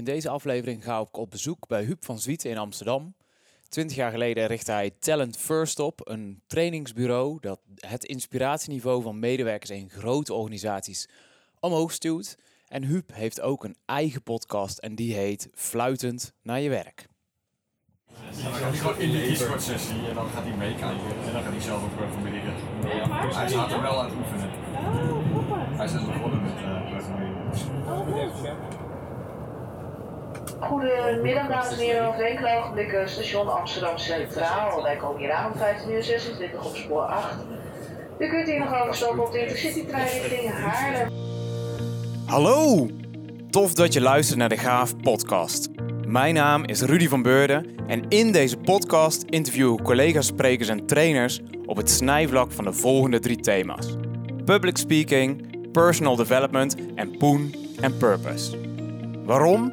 In deze aflevering ga ik op bezoek bij Huub van Zwieten in Amsterdam. Twintig jaar geleden richtte hij Talent First op, een trainingsbureau dat het inspiratieniveau van medewerkers in grote organisaties omhoog stuwt. En Huub heeft ook een eigen podcast en die heet Fluitend naar je werk. Dan gaat hij gewoon in de e-sport sessie en dan gaat hij meekijken en dan gaat hij zelf ook programmeren. Hij staat er wel aan het oefenen. Hij is net begonnen met programmeren. Goedemiddag dames en heren, nog enkele ogenblikken station Amsterdam Centraal. Wij komen hier aan om 15 uur 26 op spoor 8. U kunt hier nog overstappen op de Intercity trein richting Haarlem. Hallo! Tof dat je luistert naar de Gaaf podcast. Mijn naam is Rudy van Beurden en in deze podcast interview ik collega's, sprekers en trainers op het snijvlak van de volgende drie thema's. Public speaking, personal development en poen en purpose. Waarom?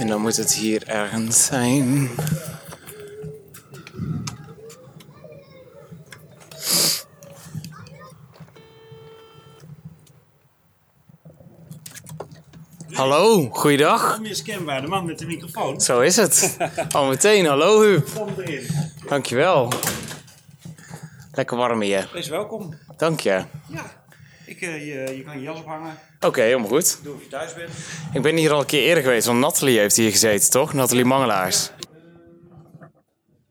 En dan moet het hier ergens zijn. Hallo, goeiedag. Onmiskenbaar, de man met de microfoon. Zo is het. Al meteen, hallo Huub. Kom erin. Dankjewel. Lekker warm hier. Wees welkom. Dank je. Ja, ik, eh, je, je kan je jas ophangen. Oké, helemaal goed. Doe of je thuis bent. Ik ben hier al een keer eerder geweest, want Nathalie heeft hier gezeten, toch? Nathalie Mangelaars.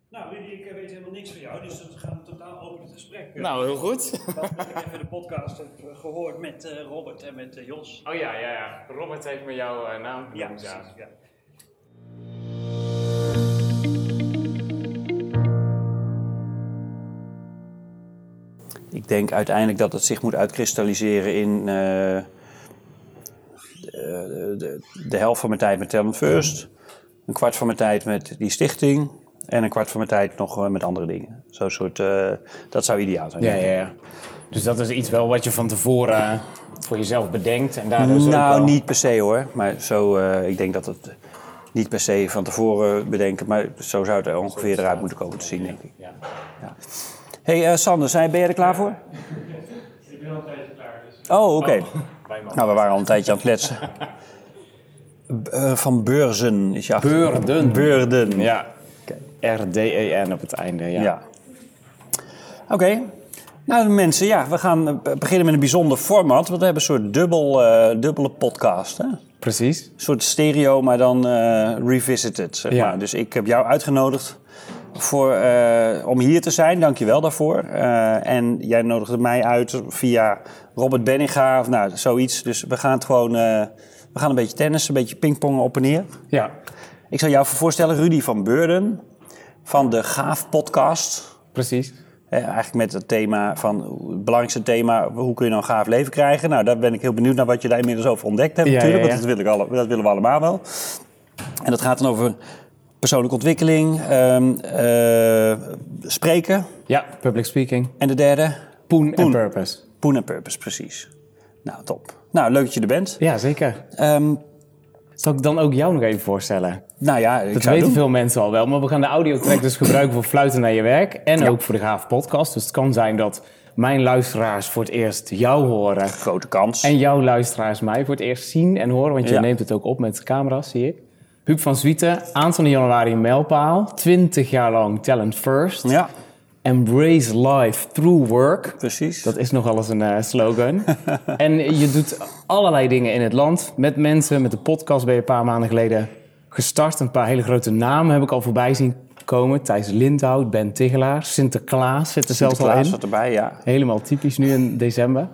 Nou, Rudy, ik weet helemaal niks van jou, dus we gaan een totaal open gesprek. eh, Nou, heel goed. Dat ik even de podcast heb eh, gehoord met eh, Robert en met Jos. Oh ja, ja, ja. Robert heeft me jouw naam Ja, genoemd, ja. precies. Ja. Ik denk uiteindelijk dat het zich moet uitkristalliseren in eh, de, de, de helft van mijn tijd met Talent First, een kwart van mijn tijd met die stichting en een kwart van mijn tijd nog eh, met andere dingen. Zo'n soort, eh, dat zou ideaal zijn. Ja, ja, ja. Dus dat is iets wel wat je van tevoren voor jezelf bedenkt en daardoor Nou, wel- niet per se hoor. Maar zo, ik denk dat het niet per se van tevoren bedenken, maar zo zou het er ongeveer eruit moeten komen te zien, denk ik. Ja. Hey, eh, Sander, zijn, ben jij er klaar voor? Ik ben al een tijdje klaar, dus... Oh, oké. Me. Nou, we waren al een tijdje aan het kletsen. B- eh, van Beurzen is je achternaam. Beurden. Beurden. Ja. R-D-E-N op het einde, ja. Ja. Oké. Nou, mensen, ja, we gaan eh, beginnen met een bijzonder format. Want we hebben een soort dubbel, eh, dubbele podcast. Hè? Precies. Een soort stereo, maar dan eh, revisited. Zeg Ja. maar. Dus ik heb jou uitgenodigd voor, eh, om hier te zijn. Dank je wel daarvoor. Eh, en jij nodigde mij uit via Robert Benninga of nou, zoiets. Dus we gaan het gewoon... eh, we gaan een beetje tennissen, een beetje pingpongen op en neer. Ja, Ik zal jou voorstellen, Rudy van Beurden van de Gaaf Podcast. precies. Eh, eigenlijk met het thema van het belangrijkste thema, hoe kun je nou een gaaf leven krijgen? Nou, daar ben ik heel benieuwd naar wat je daar inmiddels over ontdekt hebt Ja, natuurlijk, ja, ja. want dat, wil ik alle, dat willen we allemaal wel. En dat gaat dan over persoonlijke ontwikkeling, ehm, eh, spreken Ja, public speaking. en de derde, Poen, en purpose. poen en purpose, precies. Nou, top. Nou, leuk dat je er bent. Ja, zeker. Ehm, Zal ik dan ook jou nog even voorstellen? nou ja, ik Dat weten doen. veel mensen al wel, maar we gaan de audiotrack dus gebruiken voor fluiten naar je werk. En ook voor de Gaaf podcast. Dus het kan zijn dat mijn luisteraars voor het eerst jou horen. Grote kans. En jouw luisteraars mij voor het eerst zien en horen. Want je Ja. neemt het ook op met camera's, zie ik. Huub van Zwieten, aanstaande januari een mijlpaal. 20 jaar lang Talent First. Ja, Embrace life through work. precies. Dat is nogal eens een eh, slogan. en je doet allerlei dingen in het land. Met mensen, met de podcast ben je een paar maanden geleden gestart. Een paar hele grote namen heb ik al voorbij zien komen. Thijs Lindhout, Ben Tigelaar, Sinterklaas zit er zelfs al Sinterklaas in. zat erbij, ja. Helemaal typisch nu in december.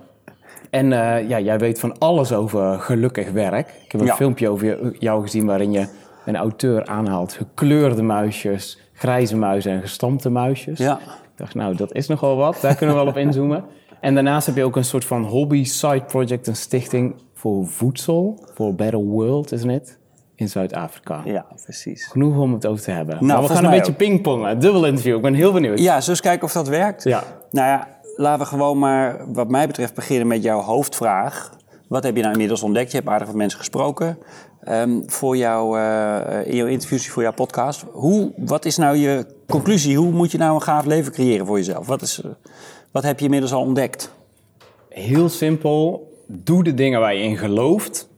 En eh, ja, jij weet van alles over gelukkig werk. Ik heb een Ja. filmpje over je- jou gezien waarin je een auteur aanhaalt. Gekleurde muisjes, grijze muizen en gestampte muisjes. Ja. Ik dacht, nou, dat is nogal wat. Daar kunnen we wel op inzoomen. En daarnaast heb je ook een soort van hobby side project, een stichting voor voedsel. Voor Better World, isn't it? in Zuid-Afrika. Ja, precies. Genoeg om het over te hebben. maar we gaan een beetje pingpongen. Dubbel interview. Ik ben heel benieuwd. Ja, eens kijken of dat werkt? Ja. Nou ja, laten we gewoon maar, wat mij betreft, beginnen met jouw hoofdvraag. Wat heb je nou inmiddels ontdekt? Je hebt aardig wat mensen gesproken ehm, voor jou, eh, in jouw interviews, voor jouw podcast. Hoe, wat is nou je conclusie? Hoe moet je nou een gaaf leven creëren voor jezelf? Wat, is, eh, wat heb je inmiddels al ontdekt? Heel simpel. Doe de dingen waar je in gelooft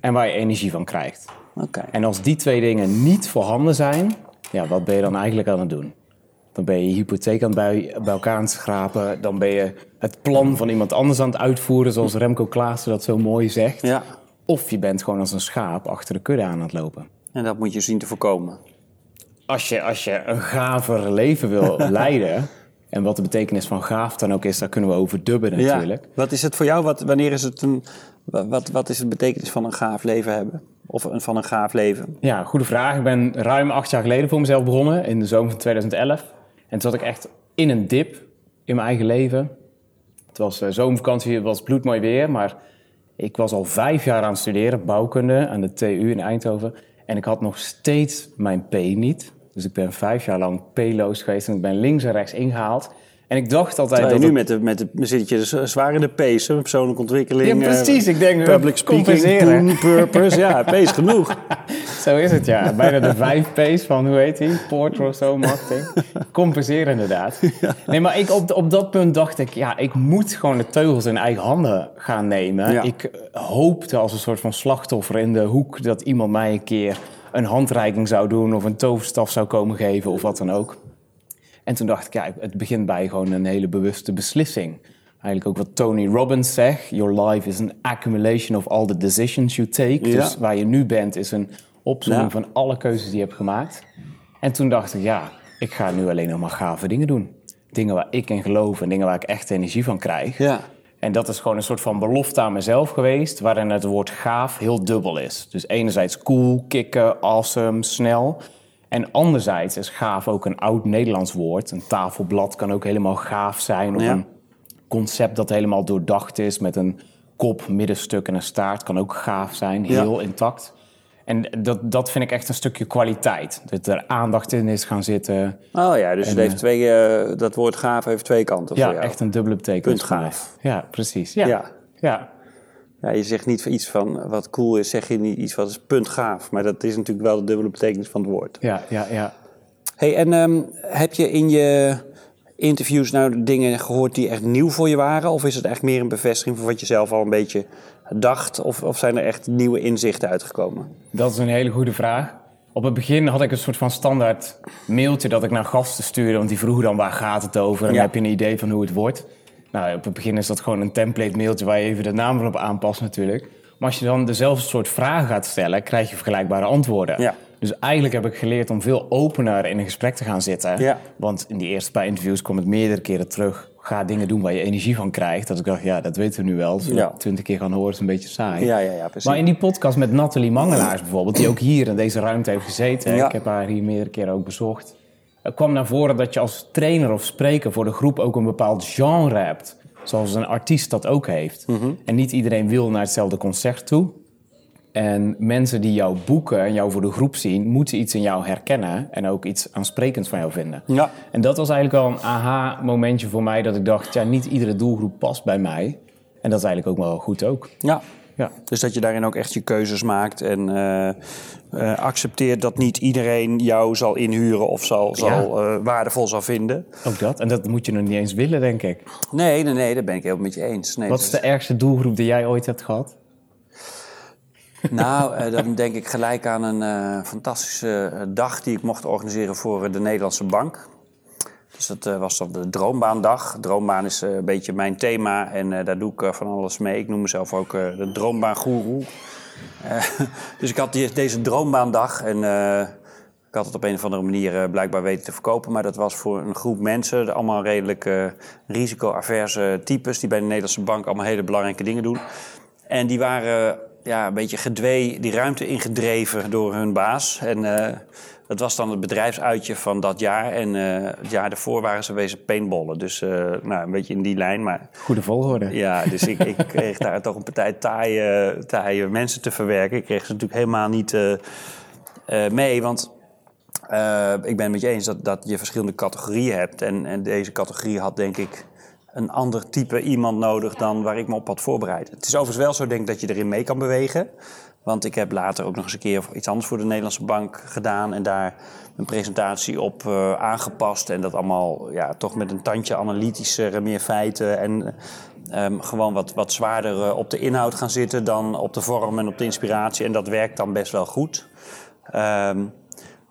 en waar je energie van krijgt. Oké. En als die twee dingen niet voorhanden zijn, ja, wat ben je dan eigenlijk aan het doen? Dan ben je je hypotheek aan het bij, bij elkaar aan het schrapen. Dan ben je het plan van iemand anders aan het uitvoeren, zoals Remco Klaassen dat zo mooi zegt. Ja, Of je bent gewoon als een schaap achter de kudde aan het lopen. en dat moet je zien te voorkomen. Als je, als je een gaver leven wil leiden, en wat de betekenis van gaaf dan ook is, daar kunnen we over dubben natuurlijk. Ja. Wat is het voor jou? Wat, wanneer is het een, wa- wat, wat is de betekenis van een gaaf leven hebben? Of een, van een gaaf leven? Ja, goede vraag. Ik ben ruim acht jaar geleden voor mezelf begonnen, in de zomer van 2011. En toen zat ik echt in een dip in mijn eigen leven. Het was eh, zomervakantie, het was bloedmooi weer, maar ik was al vijf jaar aan het studeren, bouwkunde, aan de TU in Eindhoven. En ik had nog steeds mijn P niet. Dus ik ben vijf jaar lang P-loos geweest en ik ben links en rechts ingehaald. En ik dacht altijd Terwijl dat nu het- met de, met de, zit je dus zwaar in de pace, hè? persoonlijke ontwikkeling. Ja, precies. eh, Ik denk, public speaking, compenseren. doen, purpose. Ja, pace genoeg. Zo is het, ja. Bijna de vijf P's van, hoe heet die? Porter of zo, marketing. Compenseren inderdaad. Nee, maar ik, op, op dat punt dacht ik, ja, ik moet gewoon de teugels in eigen handen gaan nemen. Ja. Ik eh, hoopte als een soort van slachtoffer in de hoek dat iemand mij een keer een handreiking zou doen of een toverstaf zou komen geven of wat dan ook. En toen dacht ik, ja, het begint bij gewoon een hele bewuste beslissing. Eigenlijk ook wat Tony Robbins zegt. Your life is an accumulation of all the decisions you take. Ja. Dus waar je nu bent is een opzomming Ja. van alle keuzes die je hebt gemaakt. En toen dacht ik, ja, ik ga nu alleen nog maar gave dingen doen. Dingen waar ik in geloof en dingen waar ik echt energie van krijg. Ja. En dat is gewoon een soort van belofte aan mezelf geweest, waarin het woord gaaf heel dubbel is. Dus enerzijds cool, kicken, awesome, snel. En anderzijds is gaaf ook een oud Nederlands woord. Een tafelblad kan ook helemaal gaaf zijn. Of Ja. een concept dat helemaal doordacht is met een kop, middenstuk en een staart kan ook gaaf zijn, heel intact. En dat, dat vind ik echt een stukje kwaliteit. Dat er aandacht in is gaan zitten. Oh ja, dus het heeft twee, eh, dat woord gaaf heeft twee kanten Ja, voor jou. echt een dubbele betekenis. Punt gaaf. Ja, precies. Ja. Ja. ja. Ja, je zegt niet iets van wat cool is, zeg je niet iets wat is punt gaaf. Maar dat is natuurlijk wel de dubbele betekenis van het woord. Ja, ja, ja. Hey, en ehm, heb je in je interviews nou dingen gehoord die echt nieuw voor je waren? Of is het echt meer een bevestiging van wat je zelf al een beetje dacht? Of, of zijn er echt nieuwe inzichten uitgekomen? Dat is een hele goede vraag. Op het begin had ik een soort van standaard mailtje dat ik naar gasten stuurde. Want die vroegen dan waar gaat het over en Ja. heb je een idee van hoe het wordt. Nou, op het begin is dat gewoon een template mailtje waar je even de naam van op aanpast natuurlijk. Maar als je dan dezelfde soort vragen gaat stellen, krijg je vergelijkbare antwoorden. Ja. Dus eigenlijk heb ik geleerd om veel opener in een gesprek te gaan zitten. Ja. Want in die eerste paar interviews kwam het meerdere keren terug. Ga dingen doen waar je energie van krijgt. Dat ik dacht, ja, dat weten we nu wel. Ja. twintig keer gaan horen, is een beetje saai. Ja, ja, ja, precies. Maar in die podcast met Nathalie Mangelaars bijvoorbeeld, die ook hier in deze ruimte heeft gezeten, Ja. ik heb haar hier meerdere keren ook bezocht, kwam naar voren dat je als trainer of spreker voor de groep ook een bepaald genre hebt. Zoals een artiest dat ook heeft. Mhm. En niet iedereen wil naar hetzelfde concert toe. En mensen die jou boeken en jou voor de groep zien, moeten iets in jou herkennen en ook iets aansprekends van jou vinden. Ja. En dat was eigenlijk wel een aha-momentje voor mij, dat ik dacht, ja, niet iedere doelgroep past bij mij. En dat is eigenlijk ook wel goed ook. Ja. Ja. Dus dat je daarin ook echt je keuzes maakt en eh, eh, accepteert dat niet iedereen jou zal inhuren of zal, zal, eh, waardevol zal vinden. Ook dat. En dat moet je nog niet eens willen, denk ik. Nee, nee, nee, daar ben ik heel met je eens. Nee, Wat is de ergste doelgroep die jij ooit hebt gehad? Nou, eh, dan denk ik gelijk aan een fantastische dag die ik mocht organiseren voor de Nederlandse Bank. Dus dat was dan de Droombaandag. Droombaan is een beetje mijn thema en daar doe ik van alles mee. Ik noem mezelf ook de Droombaangoeroe. Eh, dus ik had die, deze Droombaandag en eh, ik had het op een of andere manier eh, blijkbaar weten te verkopen. Maar dat was voor een groep mensen, allemaal redelijk risico-averse types... die bij de Nederlandse Bank allemaal hele belangrijke dingen doen. En die waren ja, een beetje gedwee die ruimte ingedreven door hun baas. En dat was dan het bedrijfsuitje van dat jaar. En eh, het jaar daarvoor waren ze wezen paintballen. Dus eh, nou, een beetje in die lijn. Maar Goede volgorde. ja, dus ik, ik kreeg daar toch een partij taaie, taaie mensen te verwerken. Ik kreeg ze natuurlijk helemaal niet eh, mee. Want ik ben het met je eens dat, dat je verschillende categorieën hebt. En, en deze categorie had denk ik een ander type iemand nodig dan waar ik me op had voorbereid. Het is overigens wel zo denk ik dat je erin mee kan bewegen. Want ik heb later ook nog eens een keer iets anders voor de Nederlandse Bank gedaan. En daar een presentatie op eh, aangepast. En dat allemaal ja, toch met een tandje analytischer, meer feiten. En ehm, gewoon wat, wat zwaarder eh, op de inhoud gaan zitten dan op de vorm en op de inspiratie. En dat werkt dan best wel goed. Ehm,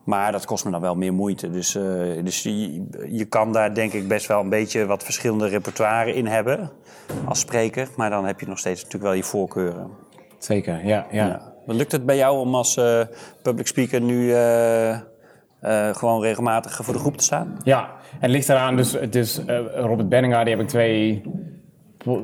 maar dat kost me dan wel meer moeite. Dus, eh, dus je, je kan daar denk ik best wel een beetje wat verschillende repertoire in hebben als spreker. Maar dan heb je nog steeds natuurlijk wel je voorkeuren. Zeker, ja. ja. Lukt het bij jou om als eh, public speaker nu eh, eh, gewoon regelmatig voor de groep te staan? Ja, en het ligt eraan, dus, dus Robert Benninga, die heb ik twee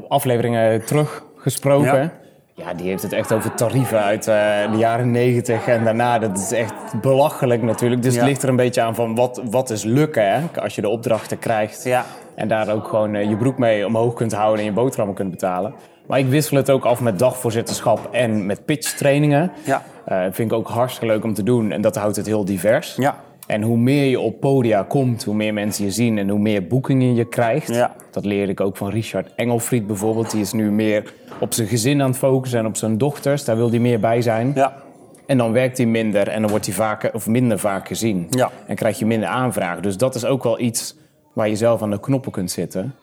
afleveringen teruggesproken. Ja. Ja. die heeft het echt over tarieven uit de jaren negentig en daarna. Dat is echt belachelijk natuurlijk. Dus Ja. het ligt er een beetje aan van wat, wat is lukken, hè? Als je de opdrachten krijgt Ja. en daar ook gewoon je broek mee omhoog kunt houden en je boterhammen kunt betalen. Maar ik wissel het ook af met dagvoorzitterschap en met pitchtrainingen. Ja. Eh, vind ik ook hartstikke leuk om te doen en dat houdt het heel divers. Ja. En hoe meer je op podia komt, hoe meer mensen je zien en hoe meer boekingen je krijgt. Ja. Dat leerde ik ook van Richard Engelfried bijvoorbeeld. Die is nu meer op zijn gezin aan het focussen en op zijn dochters. Daar wil hij meer bij zijn. Ja. En dan werkt hij minder en dan wordt hij vaker, of minder vaak gezien. Ja. En krijg je minder aanvragen. Dus dat is ook wel iets waar je zelf aan de knoppen kunt zitten.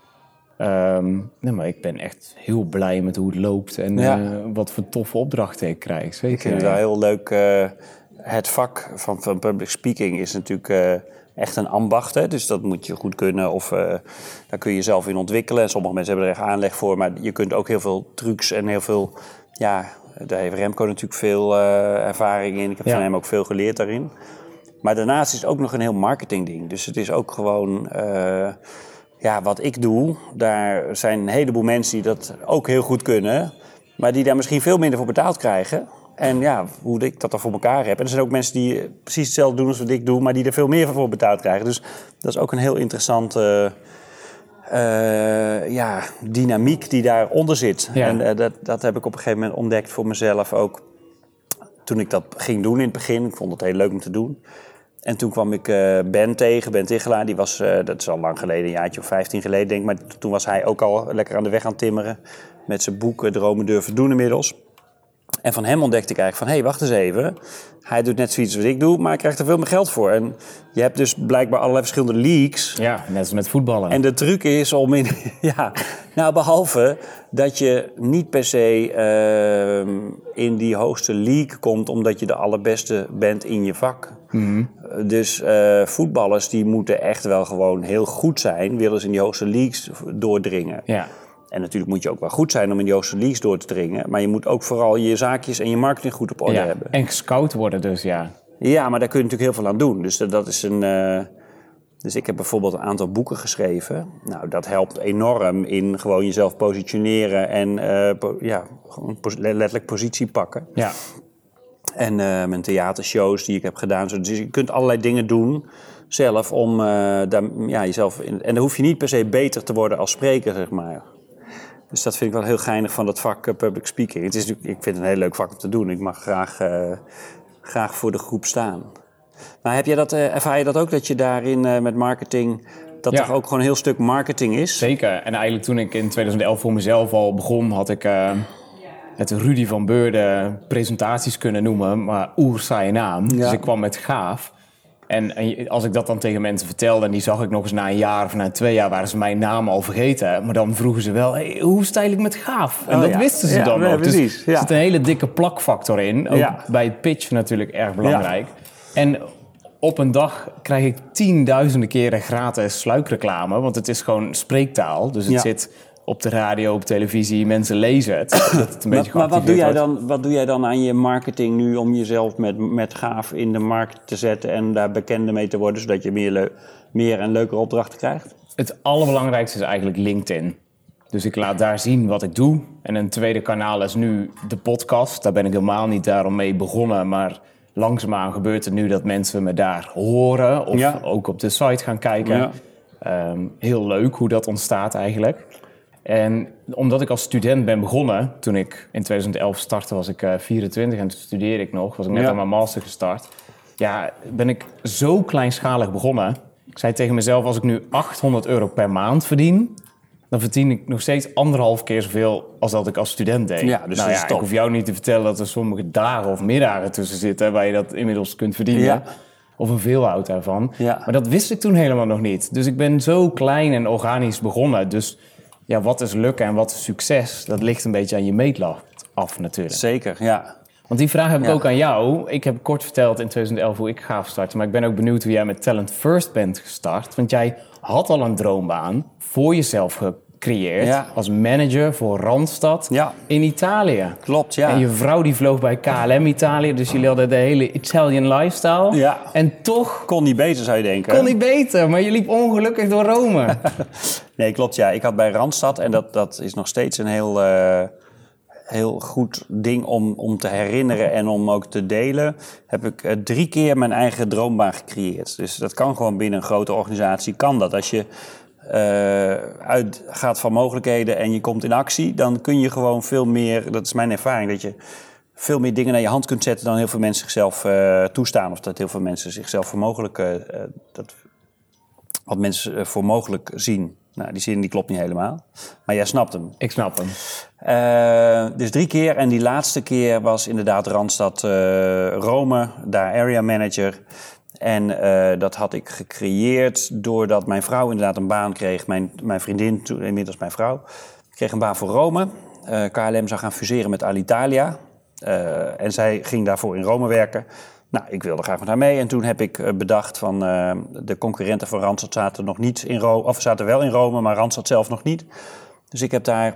Nee, maar ik ben echt heel blij met hoe het loopt en Ja. eh, wat voor toffe opdrachten ik krijg. Zeker. Ik vind het wel heel leuk. eh, het vak van, van public speaking is natuurlijk eh, echt een ambacht. Hè? Dus dat moet je goed kunnen of daar kun je jezelf in ontwikkelen. En sommige mensen hebben er echt aanleg voor. Maar je kunt ook heel veel trucs en heel veel... Ja, daar heeft Remco natuurlijk veel ervaring in. Ik heb Ja. van hem ook veel geleerd daarin. Maar daarnaast is het ook nog een heel marketingding. Dus het is ook gewoon... ja, wat ik doe, daar zijn een heleboel mensen die dat ook heel goed kunnen, maar die daar misschien veel minder voor betaald krijgen. En ja, hoe ik dat dan voor elkaar heb. En er zijn ook mensen die precies hetzelfde doen als wat ik doe, maar die er veel meer voor betaald krijgen. Dus dat is ook een heel interessante eh, ja, dynamiek die daaronder zit. Ja. En eh, dat, dat heb ik op een gegeven moment ontdekt voor mezelf ook. Toen ik dat ging doen in het begin, ik vond het heel leuk om te doen. En toen kwam ik eh, Ben tegen, Ben Tichelaar. Die was, eh, dat is al lang geleden, een jaartje of 15 geleden denk ik. Maar toen was hij ook al lekker aan de weg aan het timmeren. Met zijn boek eh, Dromen durven doen inmiddels. En van hem ontdekte ik eigenlijk van, hé, hey, wacht eens even. Hij doet net zoiets als ik doe, maar hij krijgt er veel meer geld voor. En je hebt dus blijkbaar allerlei verschillende leagues. Ja, net als met voetballen. En de truc is om in. Ja, nou, behalve dat je niet per se ehm, in die hoogste league komt omdat je de allerbeste bent in je vak. Mhm. Dus eh, voetballers die moeten echt wel gewoon heel goed zijn, willen ze in die hoogste leagues doordringen. Ja. En natuurlijk moet je ook wel goed zijn om in die hoogste leagues door te dringen. Maar je moet ook vooral je zaakjes en je marketing goed op orde ja. hebben. En gescout worden dus, ja. Ja, maar daar kun je natuurlijk heel veel aan doen. Dus dat, is een. eh, dus ik heb bijvoorbeeld een aantal boeken geschreven. Nou, dat helpt enorm in gewoon jezelf positioneren en eh, po- ja, gewoon letterlijk positie pakken. Ja. En eh, mijn theatershows die ik heb gedaan. Zo- Dus je kunt allerlei dingen doen zelf om eh, daar, ja, jezelf in. En dan hoef je niet per se beter te worden als spreker, zeg maar. Dus dat vind ik wel heel geinig van dat vak eh, public speaking. Het is, ik vind het een heel leuk vak om te doen. Ik mag graag, graag voor de groep staan. Maar heb jij dat, ervaar je dat ook, dat je daarin met marketing... dat Ja. er ook gewoon een heel stuk marketing is? Zeker. En eigenlijk toen ik in 2011 voor mezelf al begon, had ik het Rudy van Beurden presentaties kunnen noemen, maar oer saaie naam. Dus ik kwam met gaaf. En, en als ik dat dan tegen mensen vertelde en die zag ik nog eens na een jaar of na twee jaar, waren ze mijn naam al vergeten. Maar dan vroegen ze wel, hey, hoe stijl ik met gaaf? En Oh, dat ja. wisten ze Ja, dan nee, nog. precies, Dus er zit een hele dikke plakfactor in. Ook bij het pitch natuurlijk erg belangrijk. En op een dag krijg ik tienduizenden keren gratis sluikreclame. Want het is gewoon spreektaal. Dus het Ja. zit op de radio, op televisie. Mensen lezen het. Dat het een beetje Maar, maar wat, doe jij wordt. dan, wat doe jij dan aan je marketing nu om jezelf met, met gaaf in de markt te zetten en daar bekender mee te worden, zodat je meer, meer en leukere opdrachten krijgt? Het allerbelangrijkste is eigenlijk LinkedIn. Dus ik laat daar zien wat ik doe. En een tweede kanaal is nu de podcast. Daar ben ik helemaal niet daarom mee begonnen. Maar langzaamaan gebeurt het nu dat mensen me daar horen. Of Ja. ook op de site gaan kijken. Ja. Ehm, heel leuk hoe dat ontstaat eigenlijk. En omdat ik als student ben begonnen, toen ik in 2011 startte, was ik eh, 24 en toen studeerde ik nog, was ik net Ja. aan mijn master gestart. Ja, ben ik zo kleinschalig begonnen. Ik zei tegen mezelf, als ik nu 800 euro per maand verdien, dan verdien ik nog steeds anderhalf keer zoveel als dat ik als student deed. Ja, dus nou dat is ja, ik hoef jou niet te vertellen dat er sommige dagen of middagen tussen zitten waar je dat inmiddels kunt verdienen. Ja. Of een veelvoud daarvan. Ja. Maar dat wist ik toen helemaal nog niet. Dus ik ben zo klein en organisch begonnen. Dus ja, wat is lukken en wat is succes? Dat ligt een beetje aan je meetlat af natuurlijk. Zeker, ja. Want die vraag heb ik Ja. ook aan jou. Ik heb kort verteld in 2011 hoe ik gaaf startte. Maar ik ben ook benieuwd hoe jij met Talent First bent gestart. Want jij had al een droombaan voor jezelf gecreëerd. Ja. Als manager voor Randstad Ja. in Italië. Klopt, ja. En je vrouw die vloog bij KLM Italië. Dus jullie hadden de hele Italian lifestyle. Ja. En toch Kon niet beter, zou je denken. kon niet beter. Maar je liep ongelukkig door Rome. Nee, klopt. Ja, ik had bij Randstad, en dat, dat is nog steeds een heel, eh, heel goed ding om, om te herinneren en om ook te delen, heb ik eh, drie keer mijn eigen droombaan gecreëerd. Dus dat kan gewoon binnen een grote organisatie, kan dat. Als je uitgaat van mogelijkheden en je komt in actie, dan kun je gewoon veel meer, dat is mijn ervaring, dat je veel meer dingen naar je hand kunt zetten dan heel veel mensen zichzelf eh, toestaan. Of dat heel veel mensen zichzelf voor mogelijk, eh, eh, dat wat mensen eh, voor mogelijk zien. Nou, die zin die klopt niet helemaal. Maar jij snapt hem. ik snap hem. Eh, dus drie keer. En die laatste keer was inderdaad Randstad eh, Rome, daar area manager. En eh, dat had ik gecreëerd doordat mijn vrouw inderdaad een baan kreeg. Mijn, mijn vriendin, toen, inmiddels mijn vrouw, kreeg een baan voor Rome. Eh, KLM zou gaan fuseren met Alitalia. Eh, en zij ging daarvoor in Rome werken. Nou, ik wilde graag met haar mee. En toen heb ik bedacht van de concurrenten van Randstad zaten nog niet in Rome. Of zaten wel in Rome, maar Randstad zelf nog niet. Dus ik heb daar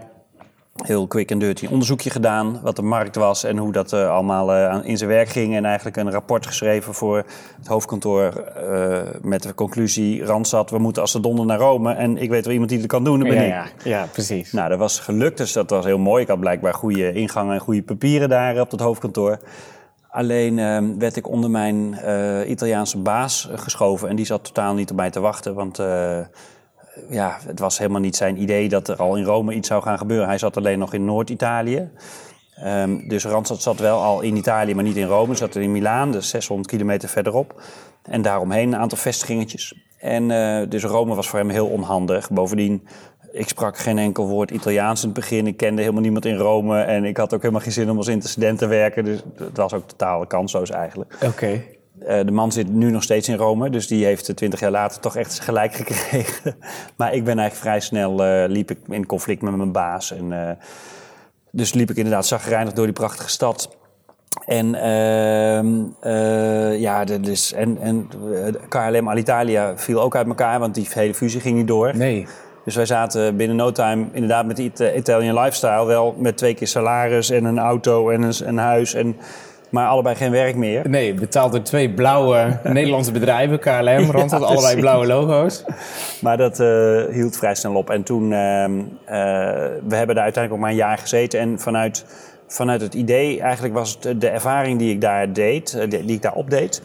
heel quick en dirty onderzoekje gedaan. Wat de markt was en hoe dat eh, allemaal eh, in zijn werk ging. En eigenlijk een rapport geschreven voor het hoofdkantoor. eh, met de conclusie: Randstad, we moeten als de donder naar Rome. En ik weet wel iemand die het kan doen, dat ben Ja, ik. ja, ja, precies. Nou, dat was gelukt, dus dat was heel mooi. Ik had blijkbaar goede ingangen en goede papieren daar op het hoofdkantoor. Alleen ehm, werd ik onder mijn Italiaanse baas geschoven en die zat totaal niet op mij te wachten. Want ja, het was helemaal niet zijn idee dat er al in Rome iets zou gaan gebeuren. Hij zat alleen nog in Noord-Italië. Ehm, dus Randstad zat wel al in Italië, maar niet in Rome. Zat in Milaan, dus 600 kilometer verderop. En daaromheen een aantal vestigingetjes. En eh, dus Rome was voor hem heel onhandig. Bovendien, ik sprak geen enkel woord Italiaans in het begin. Ik kende helemaal niemand in Rome. En ik had ook helemaal geen zin om als interstudent te werken. Dus het was ook totale kansloos eigenlijk. Oké. De man zit nu nog steeds in Rome, dus die heeft twintig jaar later toch echt gelijk gekregen. maar ik ben eigenlijk vrij snel, eh, liep ik in conflict met mijn baas. En, eh, dus liep ik inderdaad zagrijnig door die prachtige stad. En, eh, ja, dus, en, en eh, KLM Alitalia viel ook uit elkaar, want die hele fusie ging niet door. Nee. Dus wij zaten binnen no time inderdaad met die Ita- Italian lifestyle wel met twee keer salaris en een auto en een, een huis. En, maar allebei geen werk meer. Nee, betaald door twee blauwe Nederlandse bedrijven, KLM, Randstad, allebei precies. blauwe logo's. Maar dat eh, hield vrij snel op. En toen, ehm, eh, we hebben daar uiteindelijk ook maar een jaar gezeten. En vanuit, vanuit het idee, eigenlijk was het de ervaring die ik daar deed, eh, die ik daar opdeed,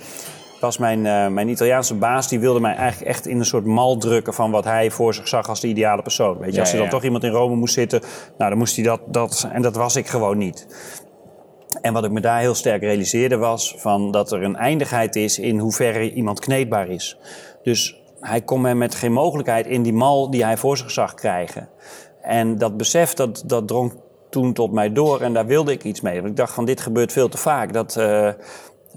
was mijn, mijn Italiaanse baas, die wilde mij eigenlijk echt in een soort mal drukken van wat hij voor zich zag als de ideale persoon. Weet je, Ja, als er ja, dan ja. toch iemand in Rome moest zitten, nou dan moest hij dat, dat, en dat was ik gewoon niet. En wat ik me daar heel sterk realiseerde was van dat er een eindigheid is in hoeverre iemand kneedbaar is. Dus hij kon me met geen mogelijkheid in die mal die hij voor zich zag krijgen. En dat besef dat, dat drong toen tot mij door en daar wilde ik iets mee. Want ik dacht van dit gebeurt veel te vaak. Dat eh,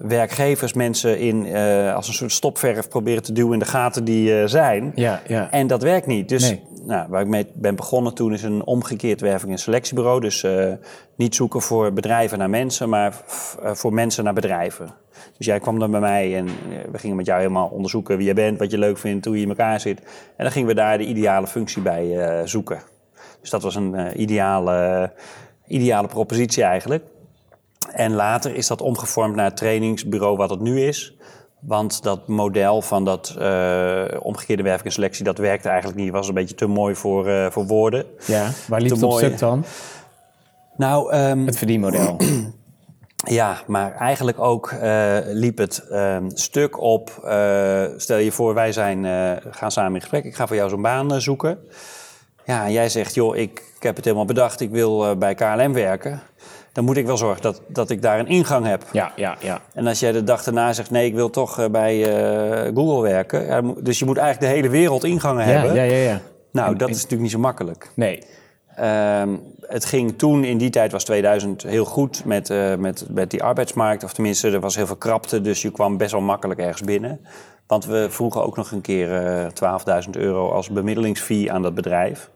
werkgevers mensen in, eh, als een soort stopverf proberen te duwen in de gaten die eh, zijn. Ja, ja. En dat werkt niet. Dus Nee. nou, waar ik mee ben begonnen toen is een omgekeerd werving- en selectiebureau. Dus eh, niet zoeken voor bedrijven naar mensen, maar voor mensen naar bedrijven. Dus jij kwam dan bij mij en we gingen met jou helemaal onderzoeken wie je bent, wat je leuk vindt, hoe je in elkaar zit. En dan gingen we daar de ideale functie bij zoeken. Dus dat was een ideale, ideale propositie eigenlijk. En later is dat omgevormd naar het trainingsbureau wat het nu is. Want dat model van dat uh, omgekeerde werving en selectie, dat werkte eigenlijk niet. was een beetje te mooi voor, uh, voor woorden. Ja, waar liep het op stuk dan? Nou, um, het verdienmodel. ja, maar eigenlijk ook uh, liep het um, stuk op... stel je voor, wij zijn, gaan samen in gesprek. Ik ga voor jou zo'n baan zoeken. Ja, en jij zegt, joh, ik, ik heb het helemaal bedacht. Ik wil bij KLM werken dan moet ik wel zorgen dat, dat ik daar een ingang heb. Ja, ja, ja. En als jij de dag daarna zegt, nee, ik wil toch eh, bij uh, Google werken. Ja, dus je moet eigenlijk de hele wereld ingangen ja, hebben. Ja, ja, ja. Nou, dat is natuurlijk niet zo makkelijk. Nee. Um, het ging toen, in die tijd was 2000 heel goed met, uh, met, met die arbeidsmarkt. Of tenminste, er was heel veel krapte, dus je kwam best wel makkelijk ergens binnen. Want we vroegen ook nog een keer uh, 12.000 euro als bemiddelingsfee aan dat bedrijf.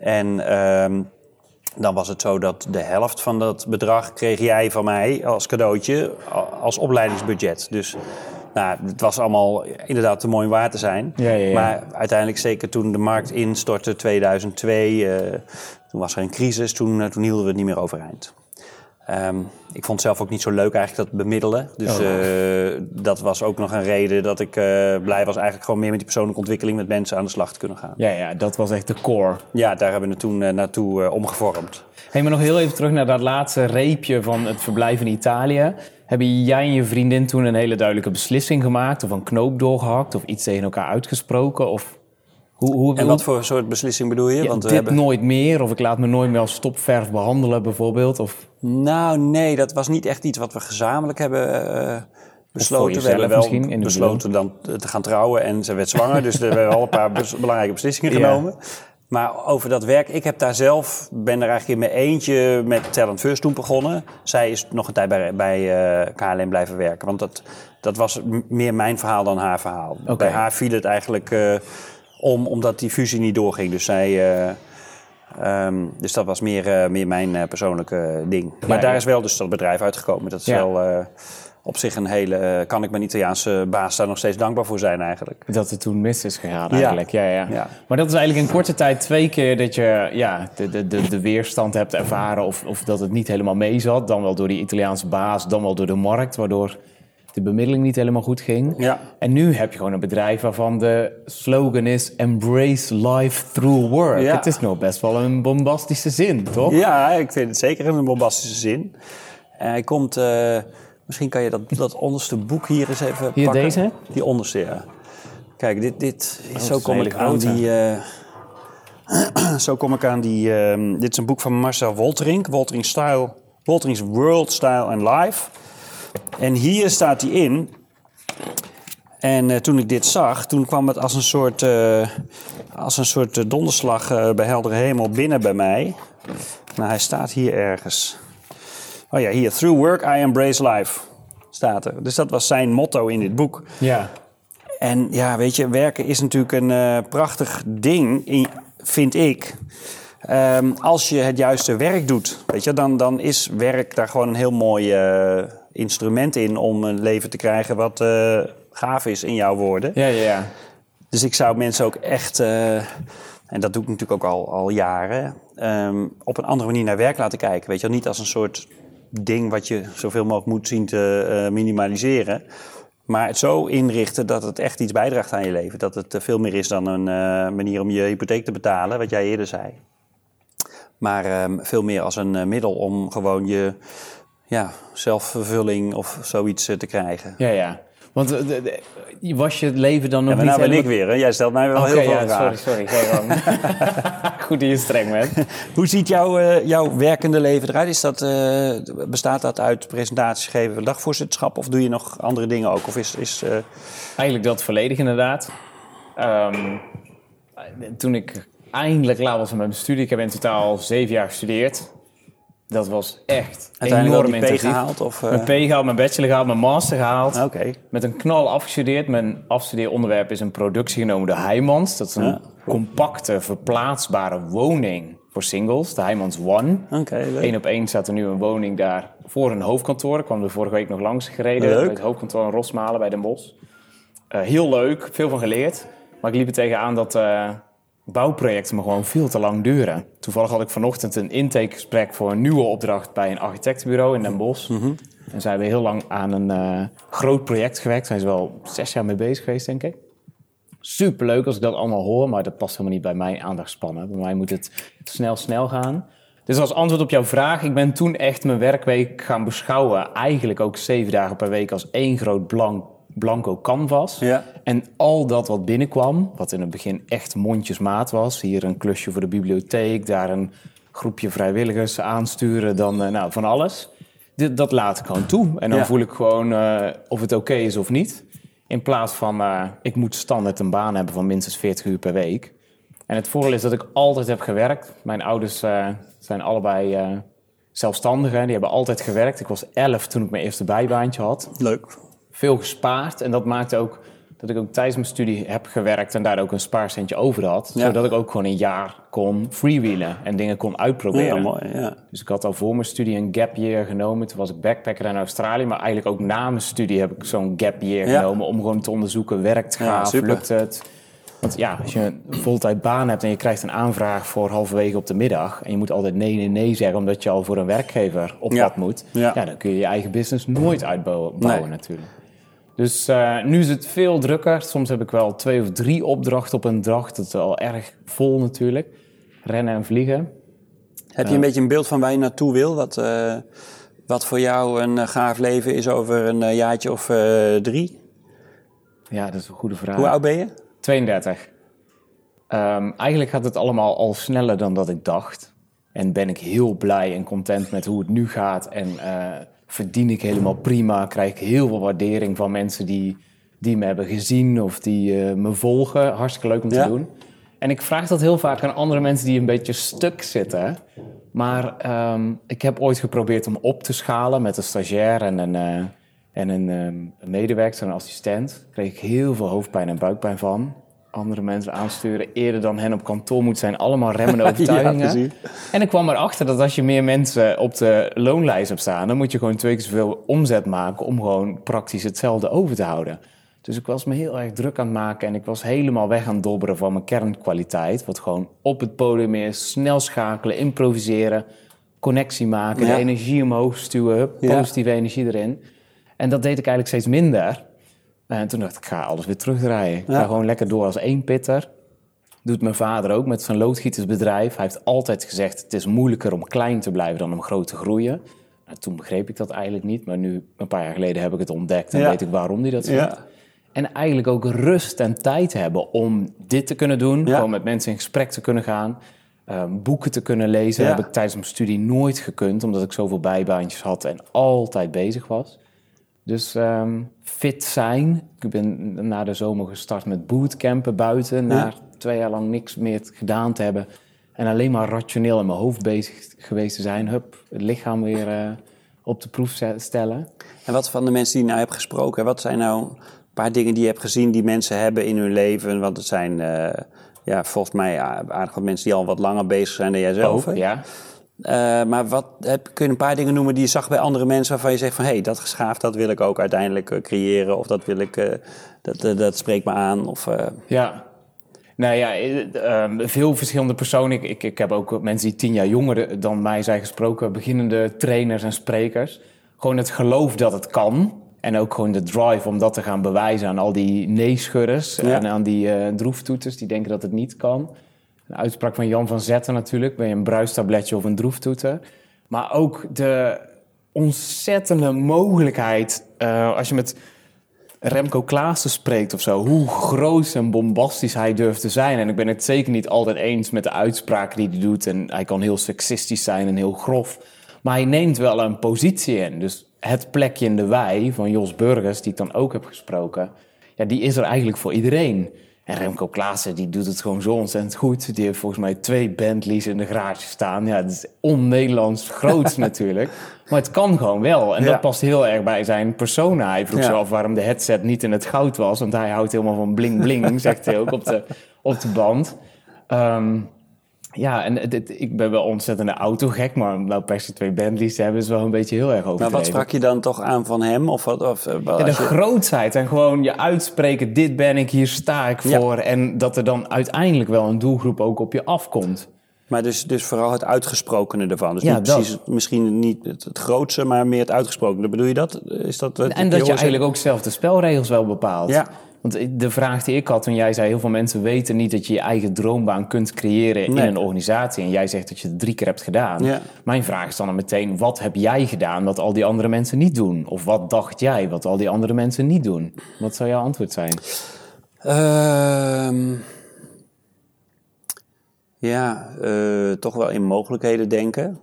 En... Um, dan was het zo dat de helft van dat bedrag kreeg jij van mij als cadeautje als opleidingsbudget. Dus nou, het was allemaal inderdaad te mooi om waar te zijn. Ja, ja, ja. Maar uiteindelijk, zeker toen de markt instortte 2002, uh, toen was er een crisis, toen, uh, toen hielden we het niet meer overeind. Um, ik vond het zelf ook niet zo leuk eigenlijk dat bemiddelen. Dus oh. uh, dat was ook nog een reden dat ik uh, blij was eigenlijk gewoon meer met die persoonlijke ontwikkeling met mensen aan de slag te kunnen gaan. Ja, ja dat was echt de core. Ja, daar hebben we het toen uh, naartoe omgevormd. Hey, maar nog heel even terug naar dat laatste reepje van het verblijf in Italië. Hebben jij en je vriendin toen een hele duidelijke beslissing gemaakt? Of een knoop doorgehakt? Of iets tegen elkaar uitgesproken? Of hoe, hoe, en wat voor soort beslissing bedoel je? Ja, Want we dit hebben... nooit meer, of ik laat me nooit meer als stopverf behandelen bijvoorbeeld? Of... Nou, nee, dat was niet echt iets wat we gezamenlijk hebben uh, besloten. We hebben wel besloten dan te gaan trouwen en ze werd zwanger. dus we hebben al een paar belangrijke beslissingen genomen. Maar over dat werk, ik heb daar zelf, ben er eigenlijk in mijn eentje met Talent First toen begonnen. Zij is nog een tijd bij, bij uh, KLM blijven werken. Want dat, dat was meer mijn verhaal dan haar verhaal. Okay. Bij haar viel het eigenlijk... Uh, om, omdat die fusie niet doorging. Dus, zij, uh, um, dus dat was meer, uh, meer mijn uh, persoonlijke ding. Maar ja, daar is wel dus dat bedrijf uitgekomen. Dat is ja. wel op zich een hele... kan ik mijn Italiaanse baas daar nog steeds dankbaar voor zijn eigenlijk. Dat het toen mis is gegaan eigenlijk, ja. Ja, ja. Maar dat is eigenlijk in korte tijd twee keer dat je ja, de, de, de, de weerstand hebt ervaren... Of, of dat het niet helemaal mee zat. Dan wel door die Italiaanse baas, dan wel door de markt... waardoor de bemiddeling niet helemaal goed ging. Ja. En nu heb je gewoon een bedrijf waarvan de slogan is Embrace life through work. Ja. Het is nog best wel een bombastische zin, toch? Ja, ik vind het zeker een bombastische zin. Hij komt, uh, misschien kan je dat, dat onderste boek hier eens even hier pakken. deze? Die onderste, ja. Kijk, dit, dit, oh, zo kom ik aan die... Uh, zo kom ik aan die... Dit is een boek van Marcel Woltering. Woltering Style... Woltering's World, Style and Life. En hier staat hij in. En uh, toen ik dit zag, toen kwam het als een soort, uh, als een soort donderslag uh, bij heldere hemel binnen bij mij. Nou, hij staat hier ergens. Oh ja, hier. Through work I embrace life. Staat er. Dus dat was zijn motto in dit boek. Ja. En ja, weet je, werken is natuurlijk een prachtig ding, in, vind ik. Um, als je het juiste werk doet, weet je, dan, dan is werk daar gewoon een heel mooi instrument in om een leven te krijgen wat uh, gaaf is in jouw woorden. Ja, ja, ja. Dus ik zou mensen ook echt, uh, en dat doe ik natuurlijk ook al, al jaren, um, op een andere manier naar werk laten kijken. Weet je, niet als een soort ding wat je zoveel mogelijk moet zien te minimaliseren. Maar het zo inrichten dat het echt iets bijdraagt aan je leven. Dat het veel meer is dan een manier om je hypotheek te betalen, wat jij eerder zei. Maar um, veel meer als een middel om gewoon je ja, zelfvervulling of zoiets uh, te krijgen. Ja, ja. Want de, de, was je het leven dan nog ja, maar niet nou ben helemaal... ik weer. Hè? Jij stelt mij wel okay, heel veel ja, vragen. Sorry, sorry. Goed dat je streng bent. Hoe ziet jouw, uh, jouw werkende leven eruit? Is dat, uh, bestaat dat uit presentaties geven, dagvoorzitterschap... of doe je nog andere dingen ook? Of is, is, Eigenlijk dat volledig inderdaad. Um, toen ik eindelijk klaar was met mijn studie. Ik heb in totaal zeven jaar gestudeerd. Dat was echt Uiteindelijk enorm P gehaald? Of, uh... Mijn P gehaald, mijn bachelor gehaald, mijn master gehaald. Okay. Met een knal afgestudeerd. Mijn afstudeeronderwerp is een productie genomen door Heijmans. Dat is een ja. compacte, verplaatsbare woning voor singles. De Heijmans One. Okay, Eén op één staat er nu een woning daar voor een hoofdkantoor. Ik kwam er vorige week nog langs gereden. Leuk. Bij het hoofdkantoor in Rosmalen bij Den Bosch. Uh, heel leuk, veel van geleerd. Maar ik liep er tegenaan dat... Uh, bouwprojecten me gewoon veel te lang duren. Toevallig had ik vanochtend een intakegesprek voor een nieuwe opdracht bij een architectenbureau in Den Bosch. Mm -hmm. En zij hebben heel lang aan een eh, groot project gewerkt. Zijn ze wel zes jaar mee bezig geweest, denk ik. Superleuk als ik dat allemaal hoor, maar dat past helemaal niet bij mijn aandachtspannen. Bij mij moet het snel, snel gaan. Dus als antwoord op jouw vraag, ik ben toen echt mijn werkweek gaan beschouwen. Eigenlijk ook zeven dagen per week als één groot blank, blanco canvas. Ja. En al dat wat binnenkwam, wat in het begin echt mondjesmaat was. Hier een klusje voor de bibliotheek, daar een groepje vrijwilligers aansturen, dan eh, nou, van alles. Dit, dat laat ik gewoon toe. En dan Ja. voel ik gewoon eh, of het oké is of niet. In plaats van, eh, ik moet standaard een baan hebben van minstens 40 uur per week. En het voordeel is dat ik altijd heb gewerkt. Mijn ouders zijn allebei zelfstandigen. Die hebben altijd gewerkt. Ik was 11 toen ik mijn eerste bijbaantje had. Leuk. Veel gespaard. En dat maakte ook dat ik ook tijdens mijn studie heb gewerkt... en daar ook een spaarcentje over had. Ja. Zodat ik ook gewoon een jaar kon freewheelen en dingen kon Ja, uitproberen. mooi. Ja. Dus ik had al voor mijn studie een gap year genomen. Toen was ik backpacker in Australië. Maar eigenlijk ook na mijn studie heb ik zo'n gap year genomen... om gewoon te onderzoeken, werkt gaaf, lukt het... Want ja, als je een voltijd baan hebt en je krijgt een aanvraag voor halverwege op de middag... en je moet altijd nee, nee, nee zeggen omdat je al voor een werkgever op pad moet... Ja. Dan kun je je eigen business nooit uitbouwen Nee. natuurlijk. Dus eh, nu is het veel drukker. Soms heb ik wel twee of drie opdrachten op een dag. Dat is al erg vol natuurlijk. Rennen en vliegen. Heb je een beetje een beeld van waar je naartoe wil? Wat, eh, wat voor jou een eh, gaaf leven is over een eh, jaartje of eh, drie? Ja, dat is een goede vraag. Hoe oud ben je? 32. Ehm, eigenlijk gaat het allemaal al sneller dan dat ik dacht. En ben ik heel blij en content met hoe het nu gaat. En eh, verdien ik helemaal prima. Krijg ik heel veel waardering van mensen die, die me hebben gezien of die eh, me volgen. Hartstikke leuk om te Ja. doen. En ik vraag dat heel vaak aan andere mensen die een beetje stuk zitten. Maar ehm, ik heb ooit geprobeerd om op te schalen met een stagiair en een, eh, en een, ehm, een medewerker, een assistent. Daar kreeg ik heel veel hoofdpijn en buikpijn van. Andere mensen aansturen eerder dan hen op kantoor moet zijn. Allemaal remmende overtuigingen. en ik kwam erachter dat als je meer mensen op de loonlijst hebt staan... dan moet je gewoon twee keer zoveel omzet maken... om gewoon praktisch hetzelfde over te houden. Dus ik was me heel erg druk aan het maken... en ik was helemaal weg aan het dobberen van mijn kernkwaliteit. Wat gewoon op het podium is, snel schakelen, improviseren... connectie maken, Ja. de energie omhoog stuwen, Ja. positieve energie erin. En dat deed ik eigenlijk steeds minder... En toen dacht ik, ik ga alles weer terugdraaien. Ik Ja. ga gewoon lekker door als één pitter. Doet mijn vader ook met zijn loodgietersbedrijf. Hij heeft altijd gezegd, het is moeilijker om klein te blijven dan om groot te groeien. Nou, toen begreep ik dat eigenlijk niet. Maar nu, een paar jaar geleden, heb ik het ontdekt en Ja. weet ik waarom hij dat zegt. Ja. En eigenlijk ook rust en tijd hebben om dit te kunnen doen. Gewoon met mensen in gesprek te kunnen gaan. ehm, boeken te kunnen lezen. Heb ik tijdens mijn studie nooit gekund. Omdat ik zoveel bijbaantjes had en altijd bezig was. Dus ehm, fit zijn. Ik ben na de zomer gestart met bootcampen buiten. Na twee jaar lang niks meer gedaan te hebben. En alleen maar rationeel in mijn hoofd bezig geweest te zijn. Hup, het lichaam weer eh, op de proef stellen. En wat van de mensen die je nou hebt gesproken, wat zijn nou een paar dingen die je hebt gezien die mensen hebben in hun leven? Want het zijn eh, ja, volgens mij aardig wat mensen die al wat langer bezig zijn dan jij zelf. hè? Ook, ja. Eh, maar wat, heb, kun je een paar dingen noemen die je zag bij andere mensen waarvan je zegt van hé, hey, dat geschaafd, dat wil ik ook uiteindelijk eh, creëren of dat wil ik, eh, dat, dat spreekt me aan. Of, Ja. Nou ja, eh, ehm, veel verschillende personen. Ik, ik, ik heb ook mensen die tien jaar jonger dan mij zijn gesproken. Beginnende trainers en sprekers. Gewoon het geloof dat het kan. En ook gewoon de drive om dat te gaan bewijzen aan al die nee-schudders. Ja. En aan die droeftoeters die denken dat het niet kan. Een uitspraak van Jan van Zetten natuurlijk. Je een bruistabletje of een droeftoeter. Maar ook de ontzettende mogelijkheid... eh, als je met Remco Klaassen spreekt of zo. Hoe groot en bombastisch hij durft te zijn. En ik ben het zeker niet altijd eens met de uitspraken die hij doet. En hij kan heel seksistisch zijn en heel grof. Maar hij neemt wel een positie in. Dus het plekje in de wei van Jos Burgers, die ik dan ook heb gesproken... Ja, die is er eigenlijk voor iedereen. En Remco Klaassen, die doet het gewoon zo ontzettend goed. Die heeft volgens mij twee Bentleys in de garage staan. Ja, dat is on-Nederlands groot natuurlijk. Maar het kan gewoon wel. En Ja. dat past heel erg bij zijn persona. Hij vroeg Ja. zich af waarom de headset niet in het goud was. Want hij houdt helemaal van bling bling, zegt hij ook op de, op de band. Ehm, ja, en ik ben wel ontzettende autogek. Maar nou per se twee Bentleys te hebben is wel een beetje heel erg maar overdreven. wat sprak je dan toch aan van hem? Of wat, of, eh, Ja, de je- grootheid en gewoon je uitspreken, dit ben ik, hier sta ik Ja. voor. En dat er dan uiteindelijk wel een doelgroep ook op je afkomt. Maar dus, dus vooral het uitgesprokene ervan. Dus Ja, niet dat. precies, misschien niet het, het grootste, maar meer het uitgesprokene. Bedoel je dat? Is dat En dat je eigenlijk ook zelf de spelregels wel bepaalt. Ja. Want de vraag die ik had toen jij zei... heel veel mensen weten niet dat je je eigen droombaan kunt creëren Nee. in een organisatie. En jij zegt dat je het drie keer hebt gedaan. Ja. Mijn vraag is dan meteen... wat heb jij gedaan wat al die andere mensen niet doen? Of wat dacht jij wat al die andere mensen niet doen? Wat zou jouw antwoord zijn? Ehm, ja, eh, toch wel in mogelijkheden denken.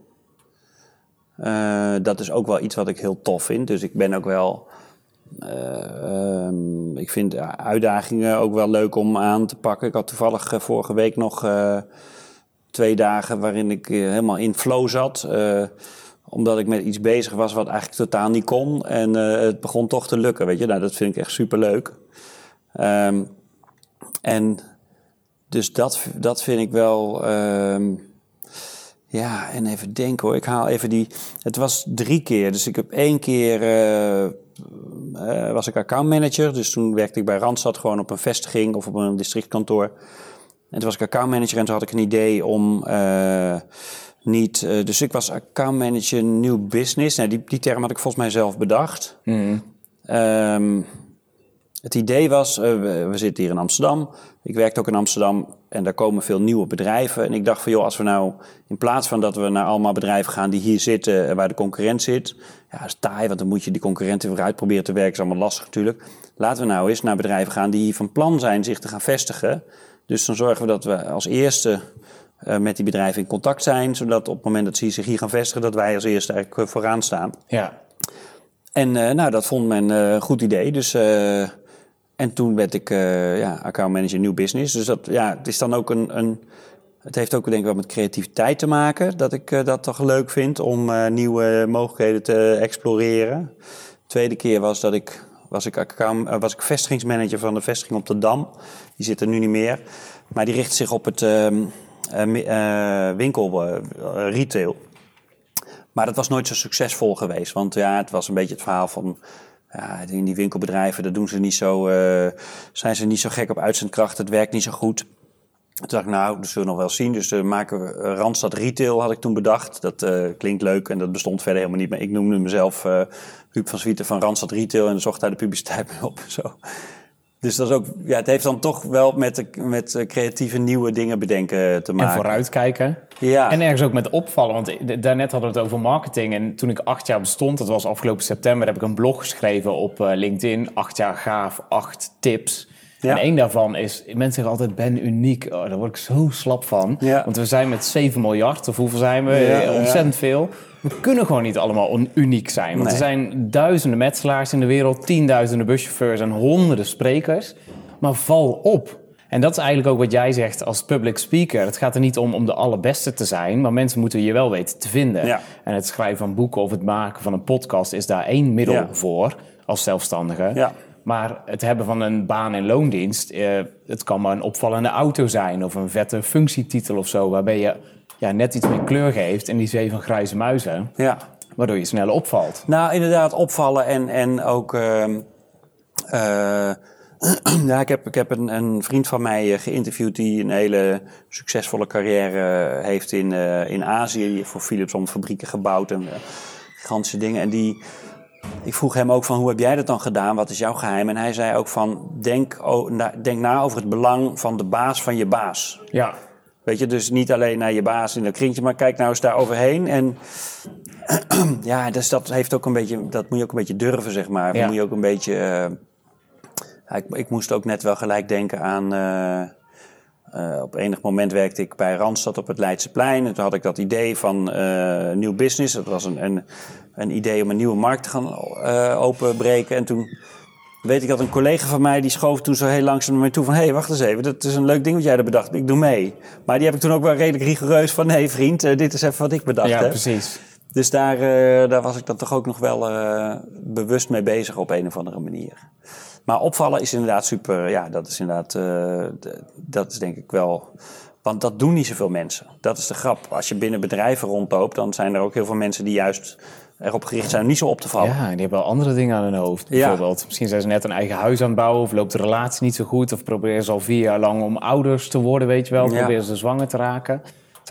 Eh, dat is ook wel iets wat ik heel tof vind. Dus ik ben ook wel. Eh, ehm, ik vind uitdagingen ook wel leuk om aan te pakken. Ik had toevallig eh, vorige week nog eh, twee dagen waarin ik helemaal in flow zat. omdat ik met iets bezig was wat eigenlijk totaal niet kon. En het begon toch te lukken. Weet je, nou, dat vind ik echt super leuk. Ehm, en dus dat, dat vind ik wel. ehm, ja, en even denken hoor. Ik haal even die. Het was drie keer. Dus ik heb één keer. eh, eh, was ik accountmanager. Dus toen werkte ik bij Randstad gewoon op een vestiging of op een districtkantoor. En toen was ik accountmanager en toen had ik een idee om. eh, niet, dus ik was accountmanager nieuw business. Nou, die, die term had ik volgens mij zelf bedacht. Ehm, het idee was, we, we zitten hier in Amsterdam. Ik werkte ook in Amsterdam en daar komen veel nieuwe bedrijven. En ik dacht van, joh, als we nou in plaats van dat we naar allemaal bedrijven gaan die hier zitten, waar de concurrent zit. Ja, dat is taai, want dan moet je die concurrenten weer uit proberen te werken. is allemaal lastig natuurlijk. Laten we nou eens naar bedrijven gaan die hier van plan zijn zich te gaan vestigen. Dus dan zorgen we dat we als eerste eh, met die bedrijven in contact zijn. Zodat op het moment dat ze zich hier gaan vestigen, dat wij als eerste eigenlijk eh, vooraan staan. Ja. En eh, nou, dat vond men een goed idee. Dus, en toen werd ik eh ja, accountmanager nieuw business. Dus dat, ja, het is dan ook een, een... Het heeft ook denk ik wel met creativiteit te maken. Dat ik eh, dat toch leuk vind om eh, nieuwe mogelijkheden te exploreren. Tweede keer was dat ik... Was ik, account, was ik vestigingsmanager van de vestiging op de Dam. Die zit er nu niet meer. Maar die richt zich op het ehm, eh, eh, winkel, retail. Maar dat was nooit zo succesvol geweest. Want ja, het was een beetje het verhaal van. Ja, in die winkelbedrijven, daar doen ze niet zo, eh, zijn ze niet zo gek op uitzendkracht. Het werkt niet zo goed. Toen dacht ik, nou, dat zullen we nog wel zien. Dus uh, maken we eh, Randstad Retail, had ik toen bedacht. Dat eh, klinkt leuk en dat bestond verder helemaal niet. Maar ik noemde mezelf eh Huub van Zwieten van Randstad Retail. En zocht daar de publiciteit mee op. Zo. Dus dat is ook, ja, het heeft dan toch wel met, met creatieve nieuwe dingen bedenken te En maken. vooruitkijken. Ja. En ergens ook met opvallen. Want daarnet hadden we het over marketing. En toen ik acht jaar bestond, dat was afgelopen september, heb ik een blog geschreven op eh, LinkedIn. Acht jaar gaaf, acht tips. En één daarvan is, mensen zeggen altijd, ben uniek. Oh, daar word ik zo slap van. Want we zijn met 7 miljard, of hoeveel zijn we? Ontzettend veel. We kunnen gewoon niet allemaal uniek zijn. Want Nee. er zijn duizenden metselaars in de wereld, tienduizenden buschauffeurs en honderden sprekers. Maar val op. En dat is eigenlijk ook wat jij zegt als public speaker. Het gaat er niet om om de allerbeste te zijn, maar mensen moeten je wel weten te vinden. Ja. En het schrijven van boeken of het maken van een podcast is daar één middel Ja. voor als zelfstandige. Ja. Maar het hebben van een baan in loondienst, eh, het kan maar een opvallende auto zijn of een vette functietitel of zo, waarbij je ja, net iets meer kleur geeft in die zee van grijze muizen, Ja. waardoor je sneller opvalt. Nou, inderdaad, opvallen en, en ook. ehm, eh, ja, ik heb, ik heb een, een vriend van mij eh, geïnterviewd die een hele succesvolle carrière heeft in, in Azië. Die heeft voor Philips om fabrieken gebouwd en gigantische dingen. En die, ik vroeg hem ook van hoe heb jij dat dan gedaan? Wat is jouw geheim? En hij zei ook van denk, denk na over het belang van de baas van je baas. Ja, Weet je, dus niet alleen naar je baas in dat kringetje, maar kijk nou eens daar overheen. En ja, dus dat heeft ook een beetje, dat moet je ook een beetje durven, zeg maar. Ja. Moet je ook een beetje. eh, ik moest ook net wel gelijk denken aan. eh, eh, op enig moment werkte ik bij Randstad op het Leidseplein. En toen had ik dat idee van eh nieuw business. Dat was een, een, een idee om een nieuwe markt te gaan eh, openbreken. En toen weet ik dat een collega van mij, die schoof toen zo heel langzaam naar mij toe van... hé, hey, wacht eens even, dat is een leuk ding wat jij er bedacht. Ik doe mee. Maar die heb ik toen ook wel redelijk rigoureus van... nee vriend, dit is even wat ik bedacht ja heb. precies. Dus daar, daar was ik dan toch ook nog wel bewust mee bezig op een of andere manier. Maar opvallen is inderdaad super. Ja, dat is inderdaad. eh, dat is denk ik wel. Want dat doen niet zoveel mensen. Dat is de grap. Als je binnen bedrijven rondloopt, dan zijn er ook heel veel mensen die juist erop gericht zijn om niet zo op te vallen. Ja, die hebben wel andere dingen aan hun hoofd. Ja. Bijvoorbeeld, misschien zijn ze net een eigen huis aan het bouwen... of loopt de relatie niet zo goed... of proberen ze al vier jaar lang om ouders te worden, weet je wel. Ja. Proberen ze zwanger te raken.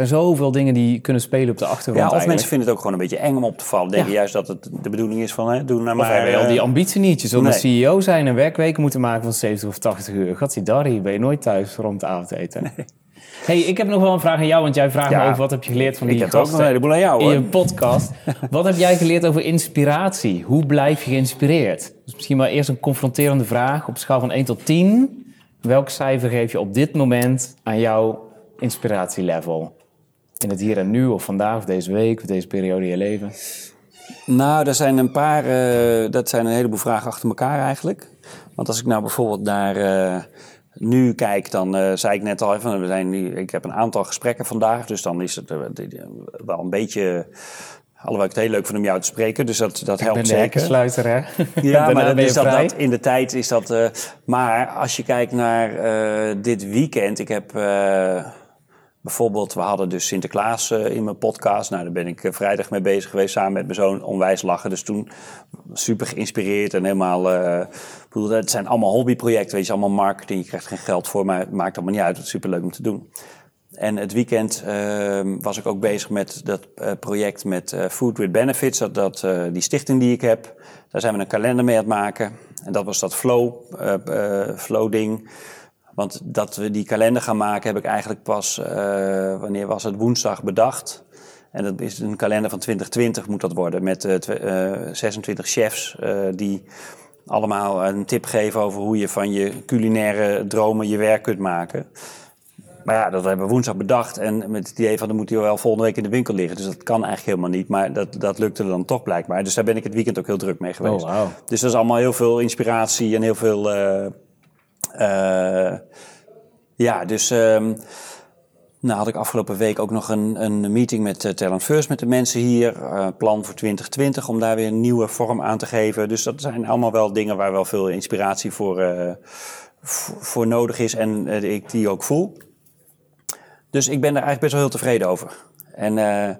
Er zijn zoveel dingen die kunnen spelen op de achtergrond Ja, of eigenlijk. mensen vinden het ook gewoon een beetje eng om op te vallen. Denken Ja. juist dat het de bedoeling is van, hè, doe nou Of maar... hebben al eh, die ambitie niet. Je zult een nee. CEO zijn en werkweken moeten maken van 70 of 80 uur. Gatsidari, ben je nooit thuis rond avondeten. Hey, ik heb nog wel een vraag aan jou, want jij vraagt me over wat heb je geleerd van die Ik heb ook nog gasten een heleboel aan jou, in hoor. je podcast. wat heb jij geleerd over inspiratie? Hoe blijf je geïnspireerd? Dus misschien maar eerst een confronterende vraag op schaal van 1 tot 10. Welk cijfer geef je op dit moment aan jouw inspiratielevel? In het hier en nu, of vandaag, of deze week, of deze periode in je leven? Nou, er zijn een paar, eh, dat zijn een heleboel vragen achter elkaar eigenlijk. Want als ik nou bijvoorbeeld naar eh, nu kijk, dan eh, zei ik net al even, we zijn nu, ik heb een aantal gesprekken vandaag, dus dan is het wel een beetje, alhoewel ik het heel leuk vind om jou te spreken, dus dat, dat Ik helpt ben de zeker. hekkensluiter, hè? Ja, maar dat is dat, in de tijd is dat. eh, maar als je kijkt naar eh, dit weekend, ik heb eh, bijvoorbeeld, we hadden dus Sinterklaas eh, in mijn podcast. Nou, daar ben ik eh, vrijdag mee bezig geweest samen met mijn zoon, onwijs lachen. Dus toen super geïnspireerd en helemaal. ik bedoel, het zijn allemaal hobbyprojecten, weet je, allemaal marketing. Je krijgt geen geld voor, maar het maakt allemaal niet uit. Het is super leuk om te doen. En het weekend eh, was ik ook bezig met dat project met Food with Benefits. Dat, dat, die stichting die ik heb. Daar zijn we een kalender mee aan het maken. En dat was dat flow, flow ding. Want dat we die kalender gaan maken heb ik eigenlijk pas, eh, wanneer was het, woensdag bedacht. En dat is een kalender van 2020 moet dat worden. Met twe- eh, 26 chefs eh, die allemaal een tip geven over hoe je van je culinaire dromen je werk kunt maken. Maar ja, dat hebben we woensdag bedacht. En met het idee van, dan moet hij wel volgende week in de winkel liggen. Dus dat kan eigenlijk helemaal niet. Maar dat, dat lukte dan toch blijkbaar. Dus daar ben ik het weekend ook heel druk mee geweest. Oh, wauw. Dus dat is allemaal heel veel inspiratie en heel veel... eh, eh, ja, dus... ehm, nou had ik afgelopen week ook nog een, een meeting met uh, Talent First met de mensen hier. eh, plan voor 2020 om daar weer een nieuwe vorm aan te geven. Dus dat zijn allemaal wel dingen waar wel veel inspiratie voor, eh, voor, nodig is en eh, ik die ook voel. Dus ik ben daar eigenlijk best wel heel tevreden over. En, eh,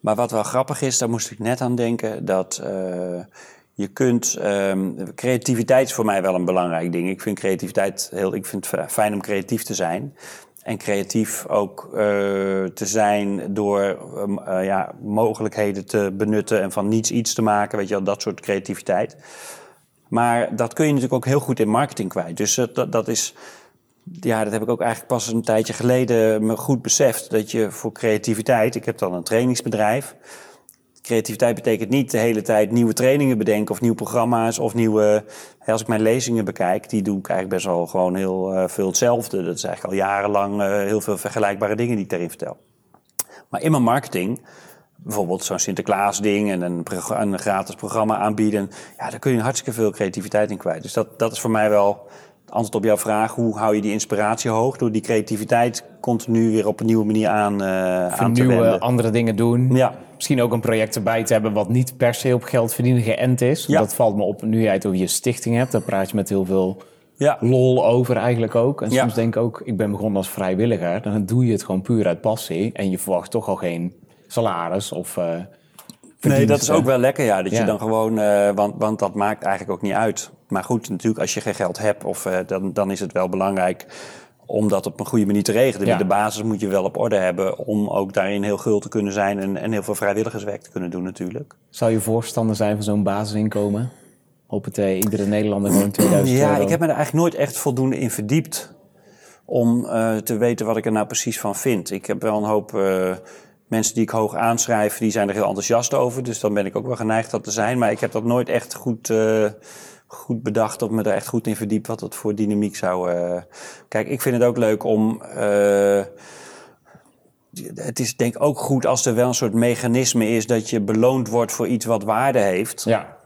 maar wat wel grappig is, daar moest ik net aan denken, dat eh, je kunt. ehm, creativiteit is voor mij wel een belangrijk ding. Ik vind creativiteit heel. Ik vind het fijn om creatief te zijn. En creatief ook eh, te zijn door ehm, eh, ja, mogelijkheden te benutten en van niets iets te maken. Weet je wel, dat soort creativiteit. Maar dat kun je natuurlijk ook heel goed in marketing kwijt. Dus dat, dat is. Ja, dat heb ik ook eigenlijk pas een tijdje geleden me goed beseft. Dat je voor creativiteit. Ik heb dan een trainingsbedrijf. Creativiteit betekent niet de hele tijd nieuwe trainingen bedenken of nieuwe programma's of nieuwe. Als ik mijn lezingen bekijk, die doe ik eigenlijk best wel gewoon heel eh, veel hetzelfde. Dat is eigenlijk al jarenlang eh, heel veel vergelijkbare dingen die ik daarin vertel. Maar in mijn marketing, bijvoorbeeld zo'n Sinterklaas-ding en een, een gratis programma aanbieden, ja, daar kun je hartstikke veel creativiteit in kwijt. Dus dat, dat is voor mij wel het antwoord op jouw vraag. Hoe hou je die inspiratie hoog? Door die creativiteit continu weer op een nieuwe manier aan, eh aan te wenden. andere dingen doen. Ja. Misschien ook een project erbij te hebben wat niet per se op geld verdienen geënt is. Ja. Dat valt me op nu jij het over je stichting hebt. Daar praat je met heel veel Ja. lol over eigenlijk ook. En Ja. soms denk ik ook, ik ben begonnen als vrijwilliger. Dan doe je het gewoon puur uit passie. En je verwacht toch al geen salaris of eh Nee, dat is ook wel lekker, ja. Dat je dan gewoon, eh, want, want dat maakt eigenlijk ook niet uit. Maar goed, natuurlijk, als je geen geld hebt, of, eh, dan, dan is het wel belangrijk om dat op een goede manier te regelen. Ja. De basis moet je wel op orde hebben om ook daarin heel gul te kunnen zijn en, en heel veel vrijwilligerswerk te kunnen doen natuurlijk. Zou je voorstander zijn van zo'n basisinkomen? Op het eh, iedere Nederlander gewoon 2000 Ja, euro. ik heb me er eigenlijk nooit echt voldoende in verdiept om eh, te weten wat ik er nou precies van vind. Ik heb wel een hoop eh, mensen die ik hoog aanschrijf, die zijn er heel enthousiast over. Dus dan ben ik ook wel geneigd dat te zijn. Maar ik heb dat nooit echt goed, eh, goed bedacht of me er echt goed in verdiept wat dat voor dynamiek zou... eh. Kijk, ik vind het ook leuk om... eh, het is denk ik ook goed als er wel een soort mechanisme is dat je beloond wordt voor iets wat waarde heeft. Ja,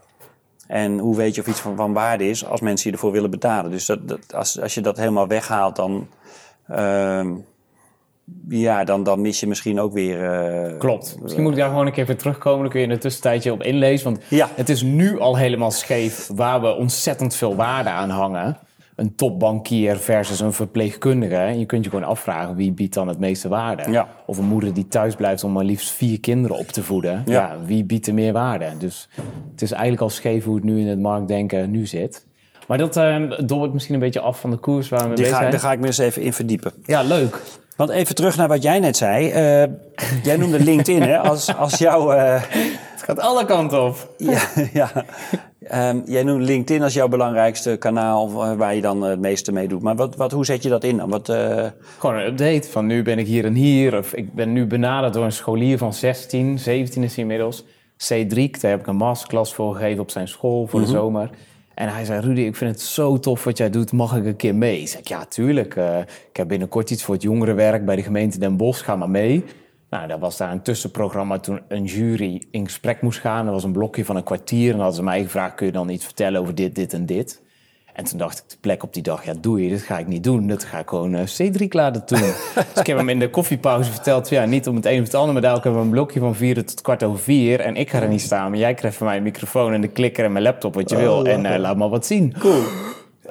En hoe weet je of iets van, van waarde is als mensen je ervoor willen betalen? Dus dat, dat, als, als je dat helemaal weghaalt, dan, ehm, ja, dan, dan mis je misschien ook weer. eh, klopt. Misschien moet ik daar gewoon een keer voor terugkomen. Dan kun je in een tussentijdje op inlezen. Want Ja. het is nu al helemaal scheef waar we ontzettend veel waarde aan hangen. Een topbankier versus een verpleegkundige. En je kunt je gewoon afvragen wie biedt dan het meeste waarde. Ja. Of een moeder die thuis blijft om maar liefst vier kinderen op te voeden. Ja. Ja. wie biedt er meer waarde? Dus het is eigenlijk al scheef hoe het nu in het marktdenken nu zit. Maar dat uh, misschien een beetje af van de koers waar we mee bezig zijn. daar ga ik me eens even in verdiepen. Ja, leuk. Want even terug naar wat jij net zei. Eh, jij noemde LinkedIn hè, als, als jouw... Uh, het gaat alle kanten op. ja, ja. Um, jij noemt LinkedIn als jouw belangrijkste kanaal waar je dan het meeste mee doet. Maar wat, wat, hoe zet je dat in dan? Wat, uh... Gewoon een update van nu ben ik hier en hier. Of ik ben nu benaderd door een scholier van 16, 17 is hij inmiddels. C3, daar heb ik een masterclass voor gegeven op zijn school voor de mhm. zomer. En hij zei, Rudy, ik vind het zo tof wat jij doet, mag ik een keer mee? Ik zei, ja, tuurlijk. Uh, ik heb binnenkort iets voor het jongerenwerk bij de gemeente Den Bosch, ga maar mee. Nou, dat was daar een tussenprogramma toen een jury in gesprek moest gaan. Dat was een blokje van een kwartier en dan hadden ze mij gevraagd, kun je dan iets vertellen over dit, dit en dit? En toen dacht ik de plek op die dag, ja doe je, dat ga ik niet doen. Dat ga ik gewoon uh, C3 laten doen. dus ik heb hem in de koffiepauze verteld, ja niet om het een of het ander, maar daar hebben we een blokje van vier tot kwart over vier. En ik ga er niet staan, maar jij krijgt van mij een microfoon en de klikker en mijn laptop wat je wil. Oh, en uh, laat maar wat zien. Cool.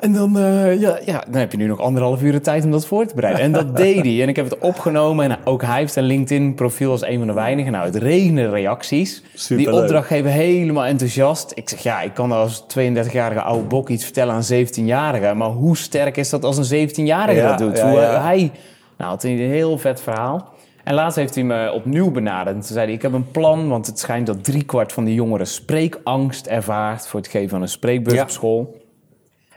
En dan, uh, ja, ja, dan heb je nu nog anderhalf uur de tijd om dat voor te bereiden. En dat deed hij. En ik heb het opgenomen. En ook hij heeft een LinkedIn-profiel als een van de weinigen. Nou, het regende reacties. Superleuk. Die opdrachtgever helemaal enthousiast. Ik zeg, ja, ik kan als 32-jarige oude bok iets vertellen aan 17-jarigen. Maar hoe sterk is dat als een 17-jarige dat doet? Ja, hoe, ja. Hij, nou, had een heel vet verhaal. En laatst heeft hij me opnieuw benaderd. En toen zei hij, ik heb een plan, want het schijnt dat driekwart van de jongeren spreekangst ervaart... voor het geven van een spreekbeurt op school.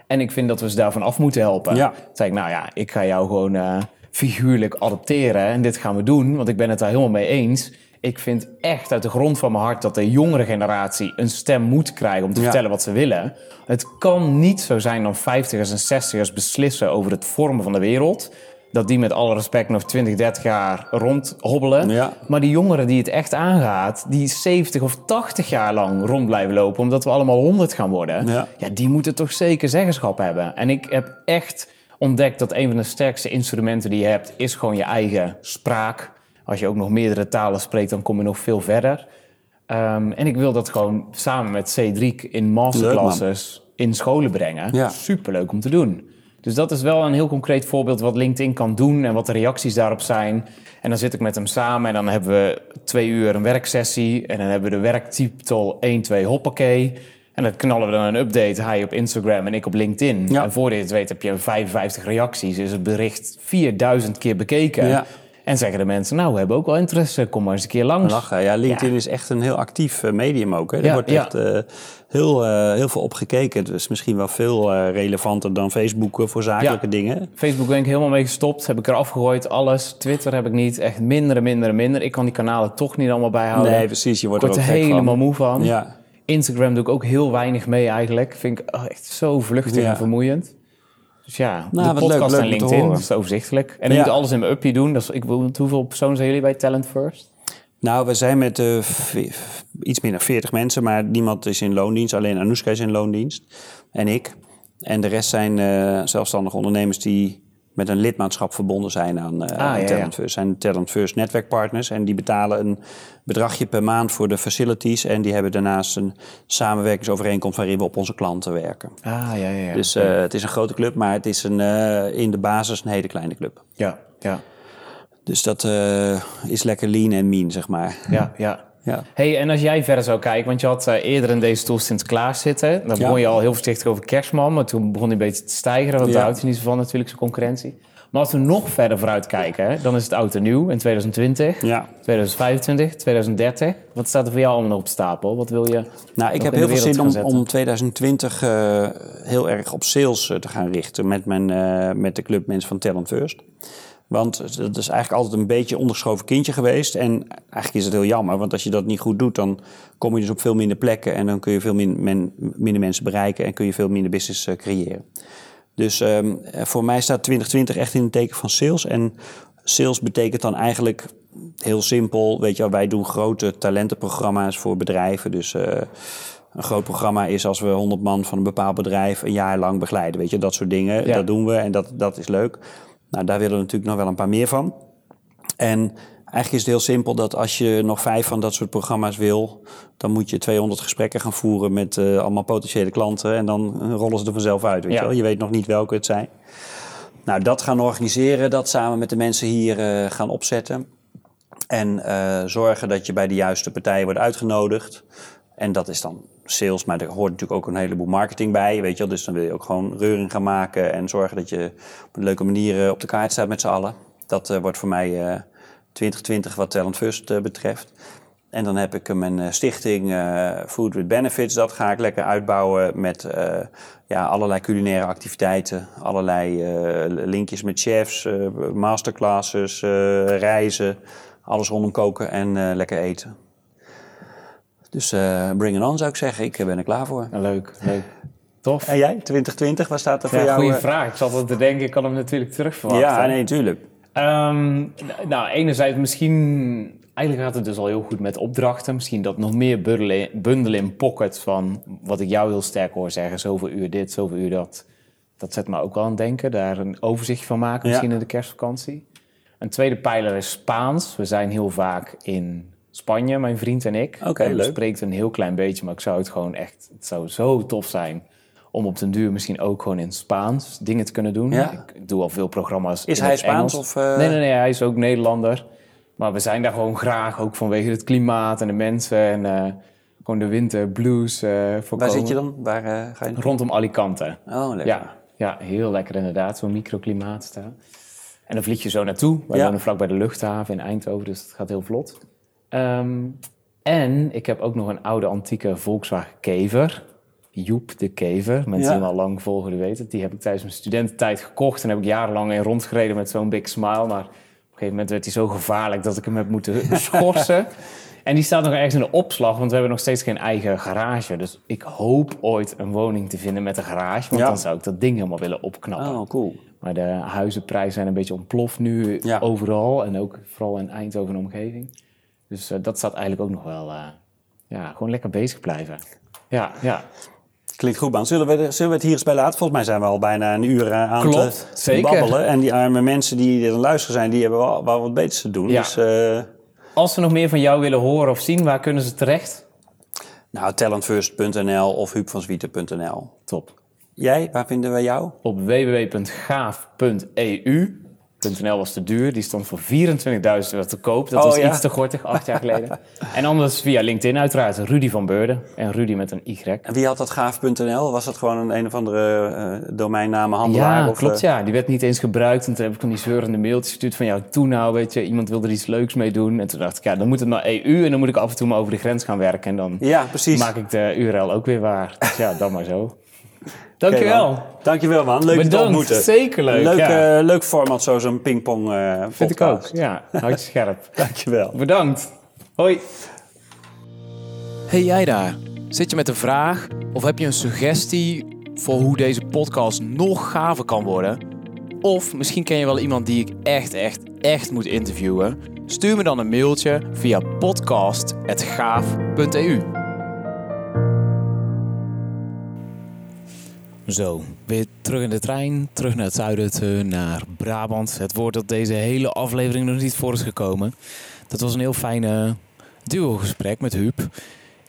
En ik vind dat we ze daarvan af moeten helpen. Ja. Toen zei ik, nou ja, ik ga jou gewoon uh, figuurlijk adopteren. En dit gaan we doen, want ik ben het daar helemaal mee eens. Ik vind echt uit de grond van mijn hart dat de jongere generatie een stem moet krijgen om te vertellen wat ze willen. Het kan niet zo zijn dat 50ers en 60ers beslissen over het vormen van de wereld dat die met alle respect nog 20, 30 jaar rondhobbelen. Ja. Maar die jongeren die het echt aangaat, die 70 of 80 jaar lang rond blijven lopen, omdat we allemaal 100 gaan worden, ja. ja, die moeten toch zeker zeggenschap hebben. En ik heb echt ontdekt dat een van de sterkste instrumenten die je hebt, is gewoon je eigen spraak. Als je ook nog meerdere talen spreekt, dan kom je nog veel verder. Um, en ik wil dat gewoon samen met C3 in masterclasses in scholen brengen. Ja. Superleuk om te doen. Dus dat is wel een heel concreet voorbeeld wat LinkedIn kan doen en wat de reacties daarop zijn. En dan zit ik met hem samen en dan hebben we twee uur een werksessie. En dan hebben we de werktitel 1, 2, hoppakee. En dan knallen we dan een update, hij op Instagram en ik op LinkedIn. Ja. En voor je het weet heb je 55 reacties. Is het bericht 4000 keer bekeken. Ja. En zeggen de mensen, nou, we hebben ook wel interesse, kom maar eens een keer langs. Lachen, ja. LinkedIn is echt een heel actief eh, medium ook. Hè. Er wordt echt uh, heel, uh, heel veel op gekeken. Het is misschien wel veel uh, relevanter dan Facebook voor zakelijke dingen. Facebook ben ik helemaal mee gestopt. Heb ik er afgegooid, alles. Twitter heb ik niet. Echt minder en minder en minder. Ik kan die kanalen toch niet allemaal bijhouden. Nee, precies. Je wordt ik er, er helemaal moe van. Ja. Instagram doe ik ook heel weinig mee eigenlijk. Vind ik oh, echt zo vluchtig en vermoeiend. Dus ja, nou, de podcast leuk, leuk en LinkedIn, dat is overzichtelijk. En ik moet alles in mijn uppie doen. Dus ik wil, hoeveel personen zijn jullie bij Talent First? Nou, we zijn met uh, iets meer dan 40 mensen, maar niemand is in loondienst. Alleen Anoushka is in loondienst en ik. En de rest zijn uh, zelfstandige ondernemers die met een lidmaatschap verbonden zijn aan, uh, ah, ja, Talent First. zijn Talent First netwerkpartners en die betalen een bedragje per maand voor de facilities. En die hebben daarnaast een samenwerkingsovereenkomst waarin we op onze klanten werken. Ah, ja, ja. Dus uh, het is een grote club, maar het is een, uh, in de basis een hele kleine club. Ja, ja. Dus dat is lekker lean en mean, zeg maar. Ja, ja. Ja. Hey, en als jij verder zou kijken, want je had uh, eerder in deze stoel Sinterklaas zitten. Dan begon je al heel voorzichtig over kerstman, maar toen begon hij een beetje te stijgen. Want daar houdt niet van natuurlijk, zijn concurrentie. Maar als we nog verder vooruit kijken, hè, dan is het oud en nieuw in 2020, ja. 2025, 2030. Wat staat er voor jou allemaal op stapel? Wat wil je Nou, ik heb heel veel zin om, om 2020 uh, heel erg op sales uh, te gaan richten met, mijn, uh, met de club mensen van Talent First. Want dat is eigenlijk altijd een beetje onderschoven kindje geweest. En eigenlijk is het heel jammer, want als je dat niet goed doet, dan kom je dus op veel minder plekken en dan kun je veel min, men, minder mensen bereiken en kun je veel minder business uh, creëren. Dus um, voor mij staat 2020 echt in het teken van sales. En sales betekent dan eigenlijk heel simpel, weet je wel, wij doen grote talentenprogramma's voor bedrijven. Dus uh, een groot programma is als we 100 man van een bepaald bedrijf een jaar lang begeleiden. Weet je, dat soort dingen. Dat doen we en dat, dat is leuk. Nou, daar willen we natuurlijk nog wel een paar meer van. En eigenlijk is het heel simpel dat als je nog vijf van dat soort programma's wil, dan moet je 200 gesprekken gaan voeren met uh, allemaal potentiële klanten. En dan rollen ze er vanzelf uit. Weet je, wel? je weet nog niet welke het zijn. Nou, dat gaan organiseren, dat samen met de mensen hier uh, gaan opzetten. En uh, zorgen dat je bij de juiste partijen wordt uitgenodigd. En dat is dan sales, maar er hoort natuurlijk ook een heleboel marketing bij. Weet je wel? Dus dan wil je ook gewoon reuring gaan maken en zorgen dat je op een leuke manier op de kaart staat met z'n allen. Dat eh, wordt voor mij eh 2020 wat Talent First eh, betreft. En dan heb ik mijn eh, stichting eh, Food with Benefits. Dat ga ik lekker uitbouwen met eh, ja, allerlei culinaire activiteiten. Allerlei eh, linkjes met chefs, eh, masterclasses, eh, reizen. Alles rondom koken en eh, lekker eten. Dus eh, bring it on zou ik zeggen. Ik ben er klaar voor. Leuk, leuk. Tof. En jij, 2020, waar staat er voor Ja, jou? goede eh? vraag. Ik zat al te denken, ik kan hem natuurlijk terugverwachten. Ja, nee, tuurlijk. Ehm, nou, enerzijds misschien... Eigenlijk gaat het dus al heel goed met opdrachten. Misschien dat nog meer bundelen, in pocket van... wat ik jou heel sterk hoor zeggen. Zoveel uur dit, zoveel uur dat. Dat zet me ook wel aan het denken. Daar een overzicht van maken, Ja. misschien in de kerstvakantie. Een tweede pijler is Spaans. We zijn heel vaak in Spanje, mijn vriend en ik. Oké, leuk. spreekt een heel klein beetje, maar ik zou het gewoon echt... Het zou zo tof zijn om op den duur misschien ook gewoon in Spaans dingen te kunnen doen. Ja. Ik, doe al veel programma's Is in hij het Spaans Engels. of, eh? Nee, nee, nee, hij is ook Nederlander. Maar we zijn daar gewoon graag, ook vanwege het klimaat en de mensen en eh, gewoon de winterblues eh Waar voorkomen. zit je dan? Waar eh, ga je? Rondom Alicante. Oh, lekker. Ja, ja, heel lekker inderdaad, zo'n microklimaat daar. En dan vlieg je zo naartoe. Wij Ja. wonen vlak bij de luchthaven in Eindhoven, dus het gaat heel vlot. Ehm, en ik heb ook nog een oude antieke Volkswagen Kever. Joep de Kever. Mensen die hem al lang volgen, die weten het. Die heb ik tijdens mijn studententijd gekocht. En heb ik jarenlang in rondgereden met zo'n big smile. Maar op een gegeven moment werd hij zo gevaarlijk dat ik hem heb moeten schorsen. En die staat nog ergens in de opslag, want we hebben nog steeds geen eigen garage. Dus ik hoop ooit een woning te vinden met een garage. Want Ja. dan zou ik dat ding helemaal willen opknappen. Oh, cool. Maar de huizenprijzen zijn een beetje ontploft nu Ja. overal. En ook vooral in Eindhoven en omgeving. Dus eh, dat staat eigenlijk ook nog wel... eh, ja, gewoon lekker bezig blijven. Ja, ja. Klinkt goed, man. Zullen we, zullen we het hier eens bij laten? Volgens mij zijn we al bijna een uur eh, aan Klopt, het zeker. babbelen. En die arme mensen die er aan luisteren zijn, die hebben wel, wel wat beters te doen. Ja. Dus, Als we nog meer van jou willen horen of zien, waar kunnen ze terecht? nou, talentfirst.nl of huubvanswieten.nl. Top. Jij, waar vinden we jou? Op www.gaaf.eu. .nl was te duur, die stond voor 24.000 euro te koop. Dat Oh, was ja. iets te gortig, acht jaar geleden. en anders via LinkedIn uiteraard, Rudy van Beurden. En Rudy met een Y. En wie had dat gaaf.nl? Was dat gewoon een, een of andere eh domeinnamenhandelaar? Ja, of, klopt eh, ja. Die werd niet eens gebruikt. En toen heb ik van die zeurende mailtjes gestuurd van... jou toen nou, weet je, iemand wil er iets leuks mee doen. En toen dacht ik, ja, dan moet het naar EU... en dan moet ik af en toe maar over de grens gaan werken. En dan Ja, precies. maak ik de URL ook weer waar. Dus ja, dan maar zo. Dankjewel. man. Dankjewel, man. Leuk je te Bedankt. ontmoeten. Zeker leuk, Leuk, ja. eh, leuk format, zo zo'n pingpong eh Vind ik ook. podcast. Ja, houd je scherp. Dankjewel. Bedankt. Hoi. Hey jij daar, zit je met een vraag of heb je een suggestie voor hoe deze podcast nog gaver kan worden? Of misschien ken je wel iemand die ik echt, echt, echt moet interviewen? Stuur me dan een mailtje via podcast.gaaf.eu. Zo, weer terug in de trein, terug naar het zuiden, naar Brabant. Het woord dat deze hele aflevering nog niet voor is gekomen. Dat was een heel fijne duo-gesprek met Huub.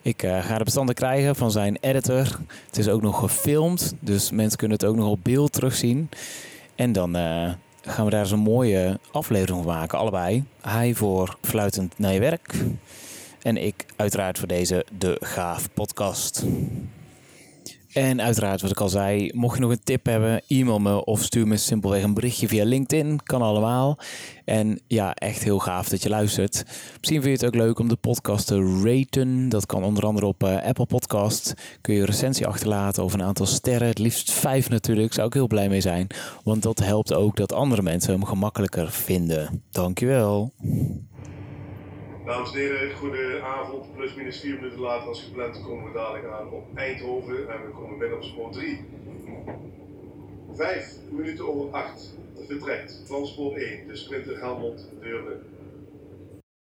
Ik eh, ga de bestanden krijgen van zijn editor. Het is ook nog gefilmd, dus mensen kunnen het ook nog op beeld terugzien. En dan eh, gaan we daar eens een mooie aflevering van maken, allebei. Hij voor Fluitend naar je werk. En ik uiteraard voor deze De Gaaf podcast. En uiteraard, wat ik al zei, mocht je nog een tip hebben, e-mail me of stuur me simpelweg een berichtje via LinkedIn. Kan allemaal. En ja, echt heel gaaf dat je luistert. Misschien vind je het ook leuk om de podcast te raten. Dat kan onder andere op eh, Apple Podcast. Kun je een recensie achterlaten of een aantal sterren. Het liefst vijf natuurlijk. Zou ik heel blij mee zijn. Want dat helpt ook dat andere mensen hem gemakkelijker vinden. Dankjewel. Dames en heren, goedenavond. Plus minus vier minuten later als gepland komen we dadelijk aan op Eindhoven en we komen binnen op spoor 3. Vijf minuten over acht vertrekt van spoor 1, de Sprinter Helmond Deurne